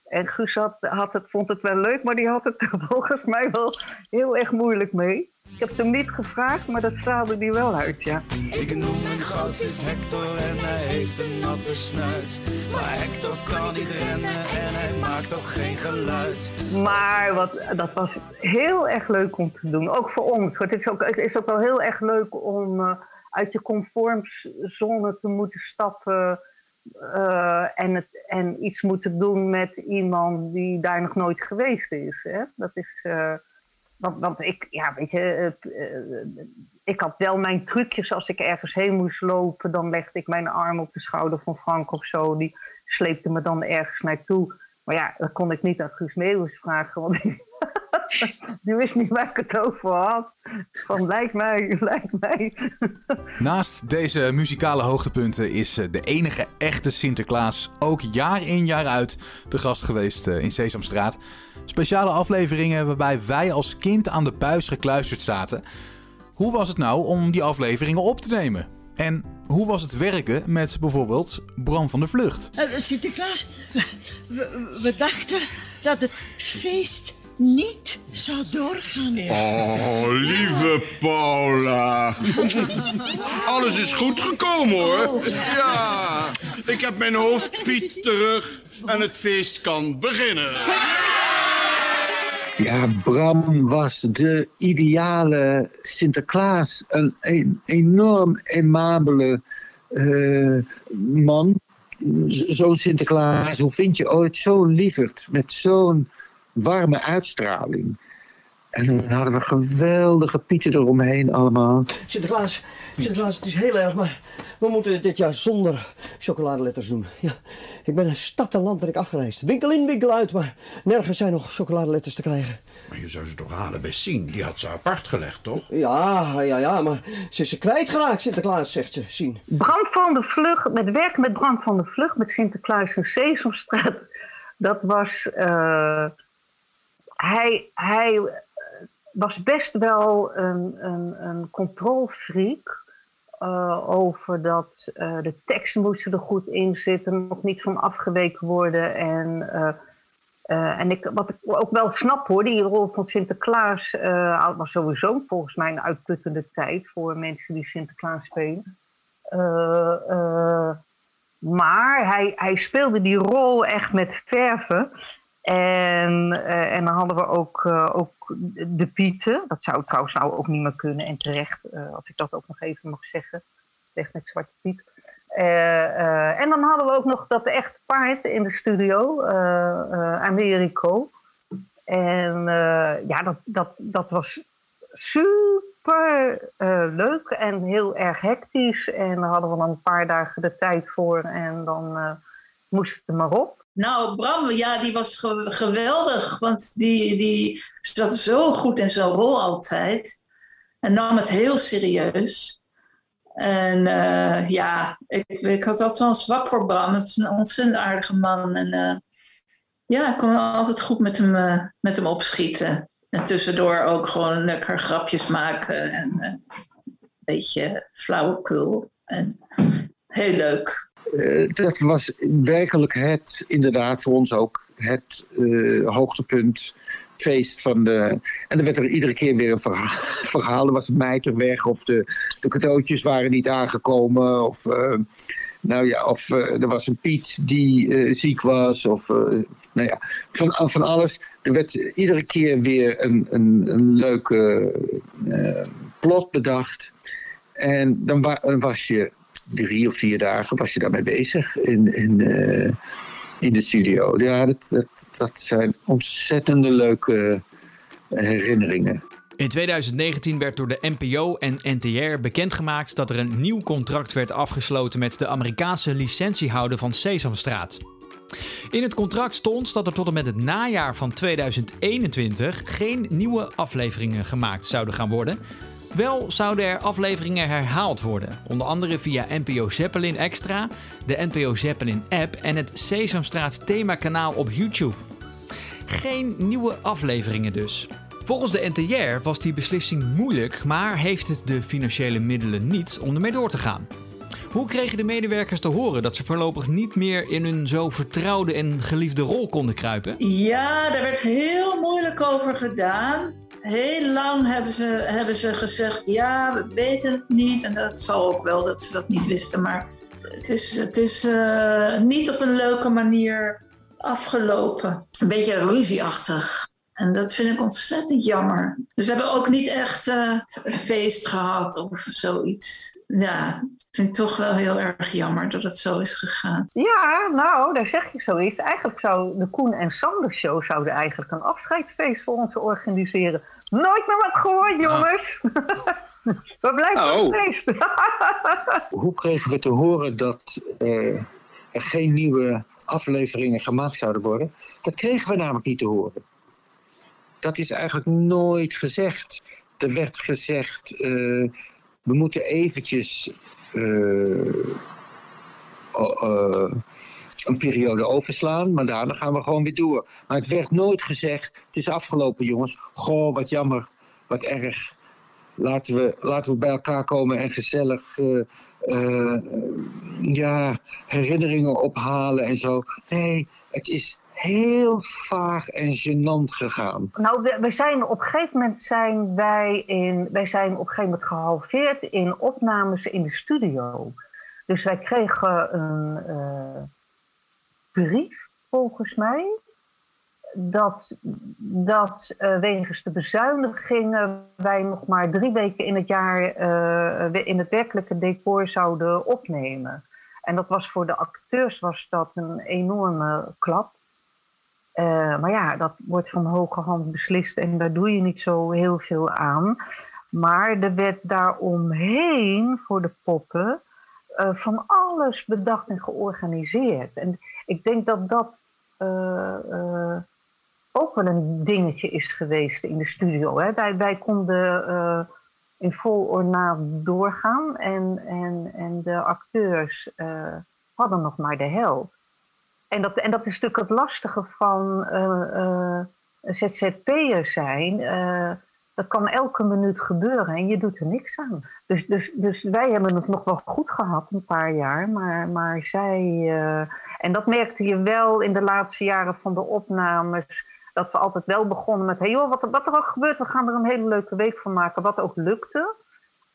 En Guus had, had het, vond het wel leuk, maar die had het er [LAUGHS] volgens mij wel heel erg moeilijk mee. Ik heb het hem niet gevraagd, maar dat straalde die wel uit, ja. Ik noem mijn goudvis Hector en hij heeft een natte snuit. Maar Hector kan niet rennen en hij maakt ook geen geluid. Maar wat, dat was heel erg leuk om te doen. Ook voor ons. Het is ook, het is ook wel heel erg leuk om eh, uit je comfortzone te moeten stappen. eh, en, het, en iets moeten doen met iemand die daar nog nooit geweest is. Hè? Dat is. eh, want, ik, ja, weet je, het, eh, ik had wel mijn trucjes als ik ergens heen moest lopen. Dan legde ik mijn arm op de schouder van Frank of zo. Die sleepte me dan ergens naartoe. Maar ja, dat kon ik niet aan Guus Meeuwis vragen. Want [LAUGHS] die wist niet waar ik het over had. Van, lijkt mij, lijkt mij. Naast deze muzikale hoogtepunten is eh, de enige echte Sinterklaas ook jaar in jaar uit de gast geweest eh, in Sesamstraat. Speciale afleveringen waarbij wij als kind aan de buis gekluisterd zaten. Hoe was het nou om die afleveringen op te nemen? En hoe was het werken met bijvoorbeeld Bram van der Vlucht? Eh, Sinterklaas, we, we dachten dat het feest niet zou doorgaan. Oh, lieve Paula. Alles is goed gekomen hoor. Ja, ik heb mijn hoofdpiet terug en het feest kan beginnen. Ja, Bram was de ideale Sinterklaas. Een, een enorm aimabele eh, man. Zo'n Sinterklaas, hoe vind je ooit zo'n lieverd met zo'n warme uitstraling? En dan hadden we geweldige pieten eromheen allemaal. Sinterklaas, Sinterklaas, het is heel erg, maar we moeten dit jaar zonder chocoladeletters doen. Ja, ik ben stad en land ben ik afgereisd. Winkel in, winkel uit, maar nergens zijn nog chocoladeletters te krijgen. Maar je zou ze toch halen bij Sien? Die had ze apart gelegd, toch? Ja, ja, ja, maar ze is ze kwijtgeraakt, Sinterklaas, zegt ze. Zien. Bram van de Vlucht, met werk met Bram van de Vlucht, met Sinterklaas en Sesamstraat. Dat was. eh, hij, hij eh, was best wel een, een, een eh, over dat eh, de teksten moesten er goed in zitten, nog niet van afgeweken worden. En, en ik, wat ik ook wel snap hoor, die rol van Sinterklaas was sowieso volgens mij een uitputtende tijd voor mensen die Sinterklaas spelen. Maar hij, hij speelde die rol echt met verven. En, eh, en dan hadden we ook, eh, ook de Pieten. Dat zou trouwens nou ook niet meer kunnen. En terecht, eh, als ik dat ook nog even mag zeggen. Echt met Zwarte Piet. En dan hadden we ook nog dat echt paard in de studio. Americo. En ja, dat, dat, dat was super leuk en heel erg hectisch. En daar hadden we dan een paar dagen de tijd voor en dan moest het er maar op. Nou, Bram, ja, die was ge- geweldig. Want die, die zat zo goed in zijn rol altijd. En nam het heel serieus. En eh, ja, ik, ik had altijd wel een zwak voor Bram. Het is een ontzettend aardige man. En eh, ja, ik kon altijd goed met hem, eh, met hem opschieten. En tussendoor ook gewoon lekker grapjes maken. En een beetje flauwekul. En heel leuk. Eh, dat was werkelijk het, inderdaad voor ons ook, het eh, hoogtepunt, feest van de... En er werd er iedere keer weer een verhaal. [LAUGHS] verhaal. Er was een mijter weg of de, de cadeautjes waren niet aangekomen. Of, eh, nou ja, of er was een Piet die ziek was. Of nou ja, van, van alles. Er werd iedere keer weer een, een, een leuke plot bedacht. En dan dan was je drie of vier dagen was je daarmee bezig in, in, eh, in de studio. Ja, dat, dat, dat zijn ontzettende leuke herinneringen. In 2019 werd door de NPO en NTR bekendgemaakt dat er een nieuw contract werd afgesloten met de Amerikaanse licentiehouder van Sesamstraat. In het contract stond dat er tot en met het najaar van 2021 geen nieuwe afleveringen gemaakt zouden gaan worden. Wel zouden er afleveringen herhaald worden, onder andere via NPO Zeppelin Extra, de NPO Zeppelin app en het Sesamstraat themakanaal op YouTube. Geen nieuwe afleveringen dus. Volgens de NTR was die beslissing moeilijk, maar heeft het de financiële middelen niet om ermee door te gaan. Hoe kregen de medewerkers te horen dat ze voorlopig niet meer in hun zo vertrouwde en geliefde rol konden kruipen? Ja, daar werd heel moeilijk over gedaan. Heel lang hebben ze, hebben ze gezegd, ja, we weten het niet. En dat zal ook wel dat ze dat niet wisten. Maar het is, het is eh, niet op een leuke manier afgelopen. Een beetje ruzieachtig. En dat vind ik ontzettend jammer. Dus we hebben ook niet echt eh, een feest gehad of zoiets. Ja, vind ik toch wel heel erg jammer dat het zo is gegaan. Ja, nou, daar zeg je zoiets. Eigenlijk zou de Koen en Sander Show zouden eigenlijk een afscheidsfeest voor ons organiseren. Nooit meer wat gehoord, jongens. [LAUGHS] we blijven Oh. feest. [LAUGHS] Hoe kregen we te horen dat eh, er geen nieuwe afleveringen gemaakt zouden worden? Dat kregen we namelijk niet te horen. Dat is eigenlijk nooit gezegd. Er werd gezegd, eh, we moeten eventjes eh, eh, een periode overslaan, maar daarna gaan we gewoon weer door. Maar het werd nooit gezegd, het is afgelopen jongens, goh, wat jammer, wat erg. Laten we, laten we bij elkaar komen en gezellig eh, eh, ja, herinneringen ophalen en zo. Nee, het is heel vaag en gênant gegaan. Nou, we, zijn op een gegeven moment zijn wij in, wij zijn op een gegeven moment gehalveerd in opnames in de studio. Dus wij kregen een eh, brief, volgens mij, dat, dat eh, wegens de bezuinigingen wij nog maar drie weken in het jaar eh, in het werkelijke decor zouden opnemen. En dat was voor de acteurs was dat een enorme klap. Eh, maar ja, dat wordt van hoge hand beslist en daar doe je niet zo heel veel aan. Maar er werd daaromheen voor de poppen van alles bedacht en georganiseerd. En ik denk dat dat eh, eh, ook wel een dingetje is geweest in de studio. Hè. Wij, wij konden eh, in vol ornaat doorgaan en, en, en de acteurs hadden nog maar de helft. En dat, en dat is natuurlijk het lastige van ZZP'er zijn. dat kan elke minuut gebeuren en je doet er niks aan. Dus, dus, dus wij hebben het nog wel goed gehad, een paar jaar. Maar, maar zij. En dat merkte je wel in de laatste jaren van de opnames. Dat we altijd wel begonnen met: hey joh, wat, er- wat er ook gebeurt, we gaan er een hele leuke week van maken. Wat ook lukte.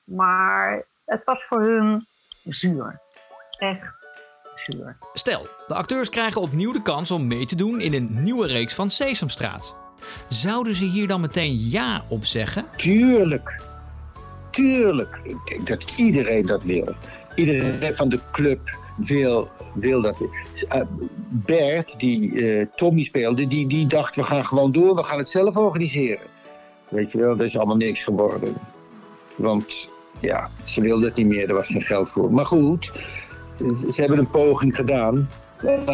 Maar het was voor hun zuur. Echt zuur. Stel, de acteurs krijgen opnieuw de kans om mee te doen in een nieuwe reeks van Sesamstraat. Zouden ze hier dan meteen ja op zeggen? Tuurlijk. Tuurlijk. Ik denk dat iedereen dat wil. Iedereen van de club wil, dat. Eh, Bert, die eh, Tommy speelde, die, die dacht we gaan gewoon door, we gaan het zelf organiseren. Weet je wel, dat is allemaal niks geworden. Want ja, ze wilden het niet meer, er was geen geld voor. Maar goed, ze, hebben een poging gedaan.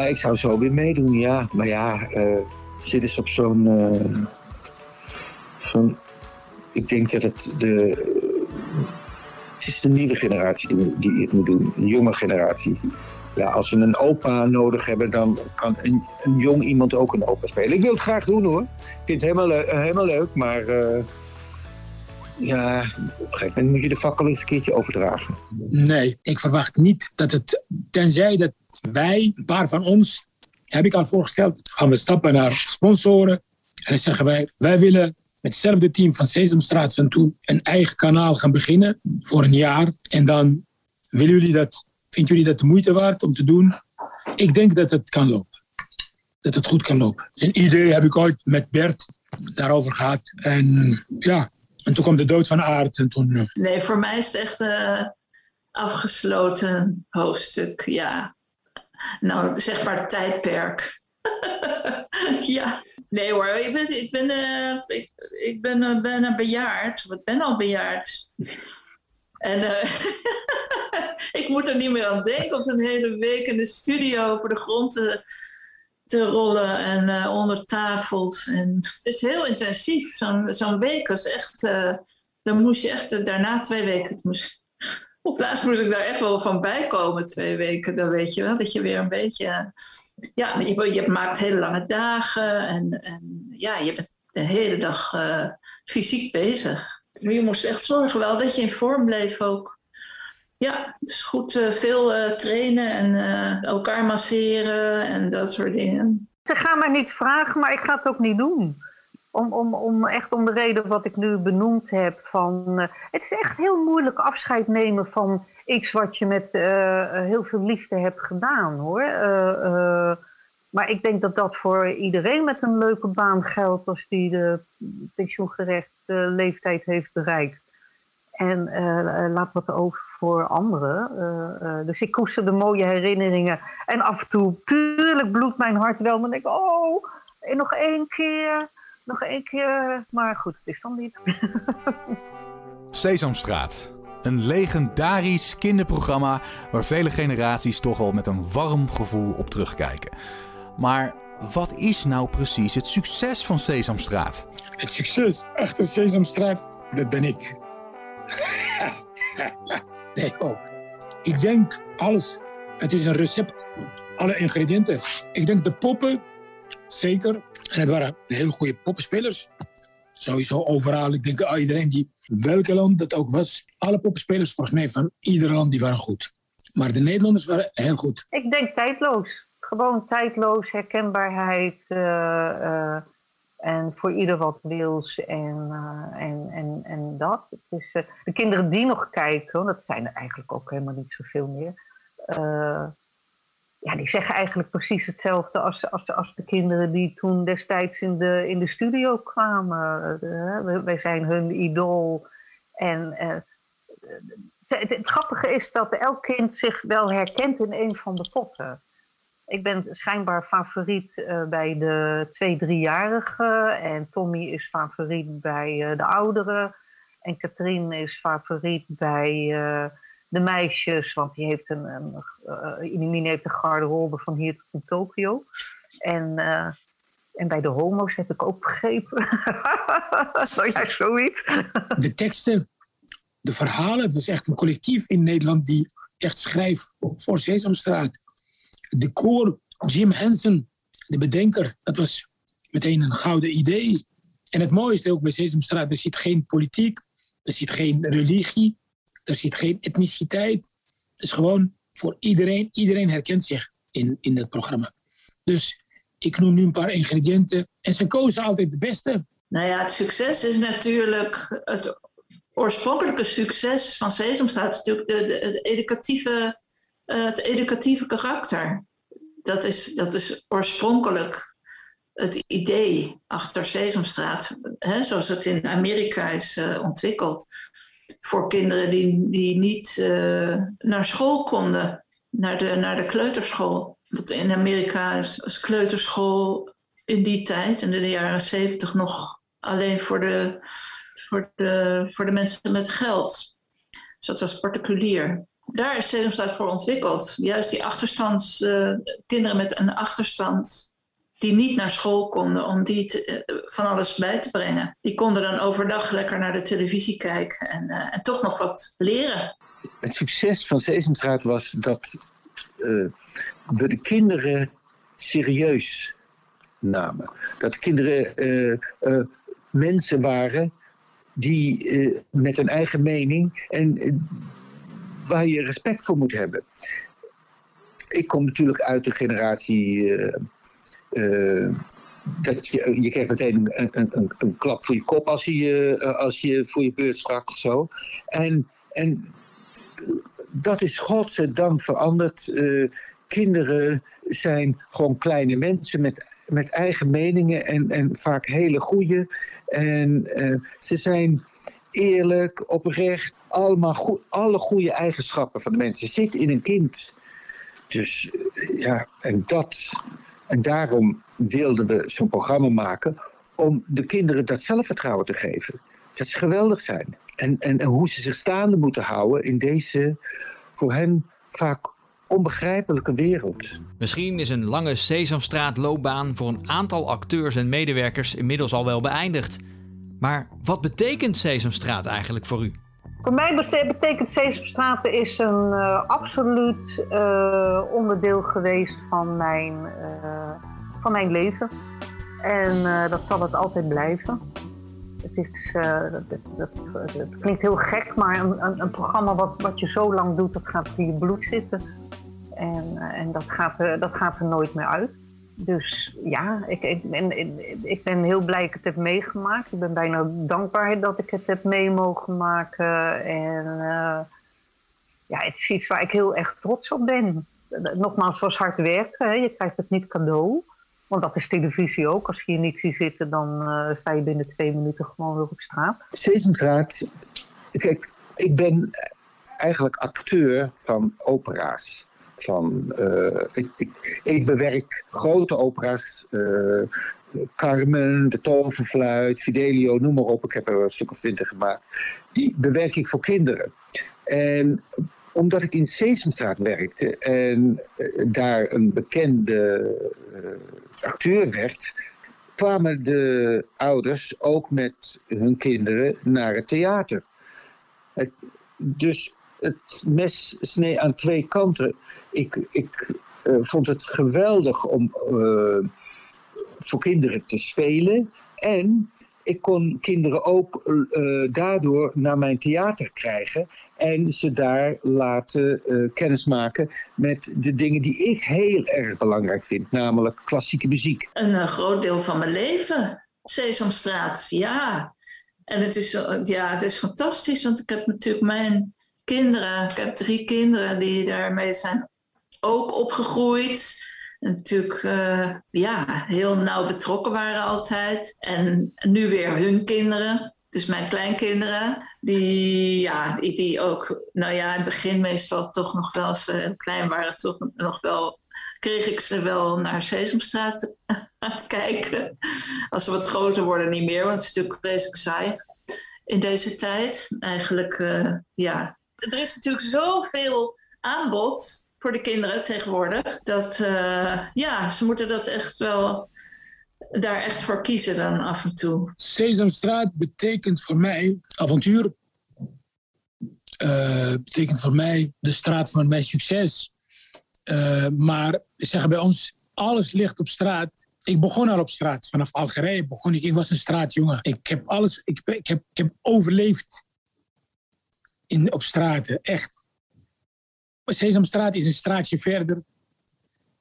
Ik zou zo weer meedoen, ja. Maar ja, eh zit eens op zo'n... zo'n ik denk dat het de. Is de nieuwe generatie die, die het moet doen, een jonge generatie. Ja, als we een opa nodig hebben, dan kan een, een jong iemand ook een opa spelen. Ik wil het graag doen hoor. Ik vind het helemaal, helemaal leuk, maar. eh, ja, op een gegeven moment moet je de fakkel eens een keertje overdragen. Nee, ik verwacht niet dat het, tenzij dat wij, een paar van ons, heb ik al voorgesteld, gaan we stappen naar sponsoren. En dan zeggen wij, wij willen hetzelfde team van Sesamstraat van toen een eigen kanaal gaan beginnen voor een jaar. En dan willen jullie dat, vinden jullie dat de moeite waard om te doen? Ik denk dat het kan lopen. Dat het goed kan lopen. Een idee heb ik ooit met Bert daarover gehad. En ja, en toen kwam de dood van Aard. En toen, eh, Nee, voor mij is het echt een afgesloten hoofdstuk, ja. Nou, zeg maar tijdperk. [LAUGHS] ja. Nee hoor, ik ben, ik ben, eh, ik, ik ben bijna bejaard. Ik ben al bejaard. [LAUGHS] En eh, [LAUGHS] ik moet er niet meer aan denken om zo'n hele week in de studio voor de grond te te rollen en onder tafels. En het is heel intensief. Zo'n zo'n week was echt. dan moest je echt daarna twee weken. Moest, [LAUGHS] op laatst moest ik daar echt wel van bijkomen, twee weken. Dan weet je wel dat je weer een beetje. Ja, je, je maakt hele lange dagen en, en ja, je bent de hele dag eh, fysiek bezig. Maar je moest echt zorgen wel dat je in vorm bleef ook. Ja, dus goed eh, veel eh, trainen en eh, elkaar masseren en dat soort dingen. Ze gaan mij niet vragen, maar ik ga het ook niet doen. Om, om, om, echt om de reden wat ik nu benoemd heb. Van, eh, het is echt heel moeilijk afscheid nemen van iets wat je met eh, heel veel liefde hebt gedaan hoor. Eh, eh, maar ik denk dat dat voor iedereen met een leuke baan geldt als die de pensioengerechte leeftijd heeft bereikt. En laat wat over voor anderen. Dus ik koester de mooie herinneringen. En af en toe, tuurlijk bloedt mijn hart wel. Maar denk ik, oh, en nog één keer, nog één keer. Maar goed, het is dan niet. [LAUGHS] Sesamstraat. Een legendarisch kinderprogramma waar vele generaties toch wel met een warm gevoel op terugkijken. Maar wat is nou precies het succes van Sesamstraat? Het succes achter Sesamstraat, dat ben ik. [LAUGHS] nee, oh. Ik denk alles. Het is een recept. Alle ingrediënten. Ik denk de poppen, zeker. En het waren heel goede poppenspelers. Sowieso overal. Ik denk iedereen die, welke land dat ook was. Alle poppenspelers, volgens mij van ieder land, die waren goed. Maar de Nederlanders waren heel goed. Ik denk tijdloos. Gewoon tijdloos, herkenbaarheid. eh, eh, en voor ieder wat wils en, eh, en, en, en dat. Eh, de kinderen die nog kijken, dat zijn er eigenlijk ook helemaal niet zoveel meer. Eh, ja, die zeggen eigenlijk precies hetzelfde als, als, als de kinderen die toen destijds in de, in de studio kwamen. Eh, we- wij zijn hun idool. En eh, het, grappige is dat elk kind zich wel herkent in een van de poppen. Ik ben schijnbaar favoriet eh, bij de twee, driejarigen. En Tommy is favoriet bij eh, de ouderen. En Katrien is favoriet bij eh, de meisjes. Want die heeft een, een, Inimine heeft een garderobe van hier tot in Tokio. En, eh, en bij de homo's heb ik ook begrepen. [LAUGHS] nou ja, zoiets. De teksten, de verhalen. Het was echt een collectief in Nederland die echt schrijft voor Sesamstraat. De koor, Jim Henson, de bedenker, dat was meteen een gouden idee. En het mooiste ook bij Sesamstraat, er zit geen politiek, er zit geen religie, er zit geen etniciteit. Het is gewoon voor iedereen, iedereen herkent zich in, in het programma. Dus ik noem nu een paar ingrediënten. En ze kozen altijd de beste. Nou ja, het succes is natuurlijk het oorspronkelijke succes van Sesamstraat is natuurlijk de, educatieve, eh, het educatieve karakter. Dat is, dat is oorspronkelijk het idee achter Sesamstraat, hè, zoals het in Amerika is eh, ontwikkeld. Voor kinderen die, die niet eh, naar school konden, naar de, naar de kleuterschool. Dat in Amerika is, is kleuterschool in die tijd, in de jaren zeventig, nog alleen voor de, voor, de, voor de mensen met geld. Dus dat was particulier. Daar is Sesamstraat voor ontwikkeld. Juist die achterstands, eh, kinderen met een achterstand die niet naar school konden om die eh, van alles bij te brengen. Die konden dan overdag lekker naar de televisie kijken en, eh, en toch nog wat leren. Het succes van Sesamstraat was dat eh, we de kinderen serieus namen. Dat de kinderen mensen waren die met een eigen mening en waar je respect voor moet hebben. Ik kom natuurlijk uit de generatie. Dat je, kreeg meteen een, een, een, klap voor je kop als je, eh, als je voor je beurt sprak of zo. En, en dat is godzijdank veranderd. Eh, kinderen zijn gewoon kleine mensen met, met eigen meningen en, en vaak hele goede. En eh, ze zijn eerlijk, oprecht, allemaal goe- alle goede eigenschappen van de mensen zitten in een kind. Dus eh, ja, en dat. En daarom wilden we zo'n programma maken om de kinderen dat zelfvertrouwen te geven. Dat ze geweldig zijn. En, en, en hoe ze zich staande moeten houden in deze voor hen vaak onbegrijpelijke wereld. Misschien is een lange Sesamstraat-loopbaan voor een aantal acteurs en medewerkers inmiddels al wel beëindigd. Maar wat betekent Sesamstraat eigenlijk voor u? Voor mij bete- betekent Sesamstraat is een eh, absoluut eh, onderdeel geweest van mijn, eh, van mijn leven. En dat zal het altijd blijven. Het, is, dat, dat, klinkt heel gek, maar een, een, een programma wat, wat je zo lang doet, dat gaat in je bloed zitten. En, en dat, gaat, dat gaat er nooit meer uit. Dus ja, ik, ik, ben, ik, ben heel blij dat ik het heb meegemaakt. Ik ben bijna dankbaar dat ik het heb mee mogen maken. En eh, ja, het is iets waar ik heel erg trots op ben. Nogmaals, zoals hard werken. Hè. Je krijgt het niet cadeau. Want dat is televisie ook. Als je hier niet ziet zitten, dan eh, sta je binnen twee minuten gewoon weer op straat. Sesamstraat, kijk, ik ben eigenlijk acteur van opera's. Van, eh, ik, ik, ik bewerk grote opera's, eh, Carmen, De Toverfluit, Fidelio, noem maar op. Ik heb er een stuk of twintig gemaakt. Die bewerk ik voor kinderen. En omdat ik in Sesamstraat werkte en eh, daar een bekende acteur werd, kwamen de ouders ook met hun kinderen naar het theater. Dus het mes snee aan twee kanten. Ik, ik eh, vond het geweldig om eh, voor kinderen te spelen. En ik kon kinderen ook eh, daardoor naar mijn theater krijgen. En ze daar laten eh, kennismaken met de dingen die ik heel erg belangrijk vind. Namelijk klassieke muziek. Een groot deel van mijn leven. Sesamstraat, ja. En het is, ja, het is fantastisch, want ik heb natuurlijk mijn kinderen, ik heb drie kinderen die daarmee zijn ook opgegroeid. En natuurlijk eh, ja, heel nauw betrokken waren altijd. En nu weer hun kinderen, dus mijn kleinkinderen, die, ja, die, ook, nou ja, in het begin meestal toch nog wel, ze klein waren, toch nog wel kreeg ik ze wel naar Sesamstraat [LAUGHS] aan het kijken. Als ze wat groter worden, niet meer, want het is natuurlijk vreselijk saai in deze tijd. Eigenlijk, eh, ja. Er is natuurlijk zoveel aanbod voor de kinderen tegenwoordig, dat eh, ja, ze moeten dat echt wel daar echt voor kiezen dan af en toe. Sesamstraat betekent voor mij avontuur. Eh, betekent voor mij de straat van mijn succes. Eh, maar we zeggen bij ons, alles ligt op straat. Ik begon al op straat. Vanaf Algerije begon ik. Ik was een straatjongen. Ik heb alles, ik, ik, heb, ik heb overleefd in, op straten, echt. Sesamstraat is een straatje verder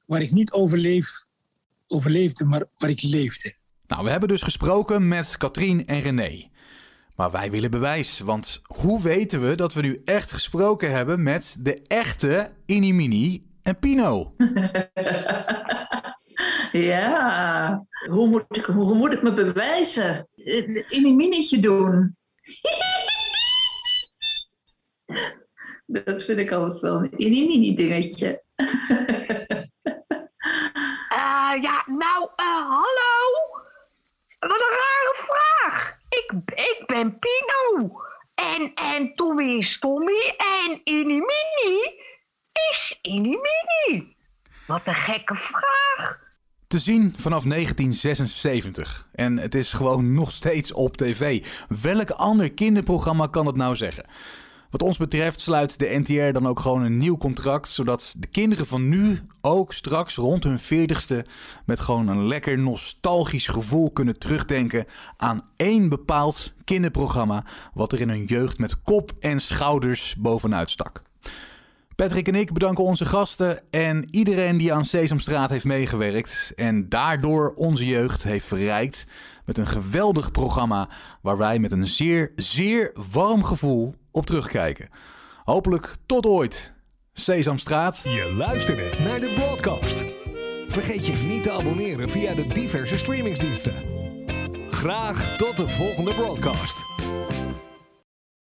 waar ik niet overleef, overleefde, maar waar ik leefde. Nou, we hebben dus gesproken met Katrien en René. Maar wij willen bewijs, want hoe weten we dat we nu echt gesproken hebben met de echte Inimini en Pino? [LAUGHS] Ja, hoe moet ik, hoe moet ik me bewijzen? In een minnetje doen. [LAUGHS] Dat vind ik altijd wel een mini dingetje. [LAUGHS] Eh, ja, nou, eh, hallo. Wat een rare vraag. Ik, ik ben Pino. En, en Tommy is Tommy. En Inimini is Inimini. Wat een gekke vraag. Te zien vanaf 1976. En het is gewoon nog steeds op tv. Welk ander kinderprogramma kan het nou zeggen? Wat ons betreft sluit de NTR dan ook gewoon een nieuw contract, zodat de kinderen van nu ook straks rond hun 40ste met gewoon een lekker nostalgisch gevoel kunnen terugdenken aan één bepaald kinderprogramma wat er in hun jeugd met kop en schouders bovenuit stak. Patrick en ik bedanken onze gasten en iedereen die aan Sesamstraat heeft meegewerkt en daardoor onze jeugd heeft verrijkt met een geweldig programma waar wij met een zeer, zeer warm gevoel op terugkijken. Hopelijk tot ooit. Sesamstraat. Je luisterde naar de broadcast. Vergeet je niet te abonneren via de diverse streamingsdiensten. Graag tot de volgende broadcast.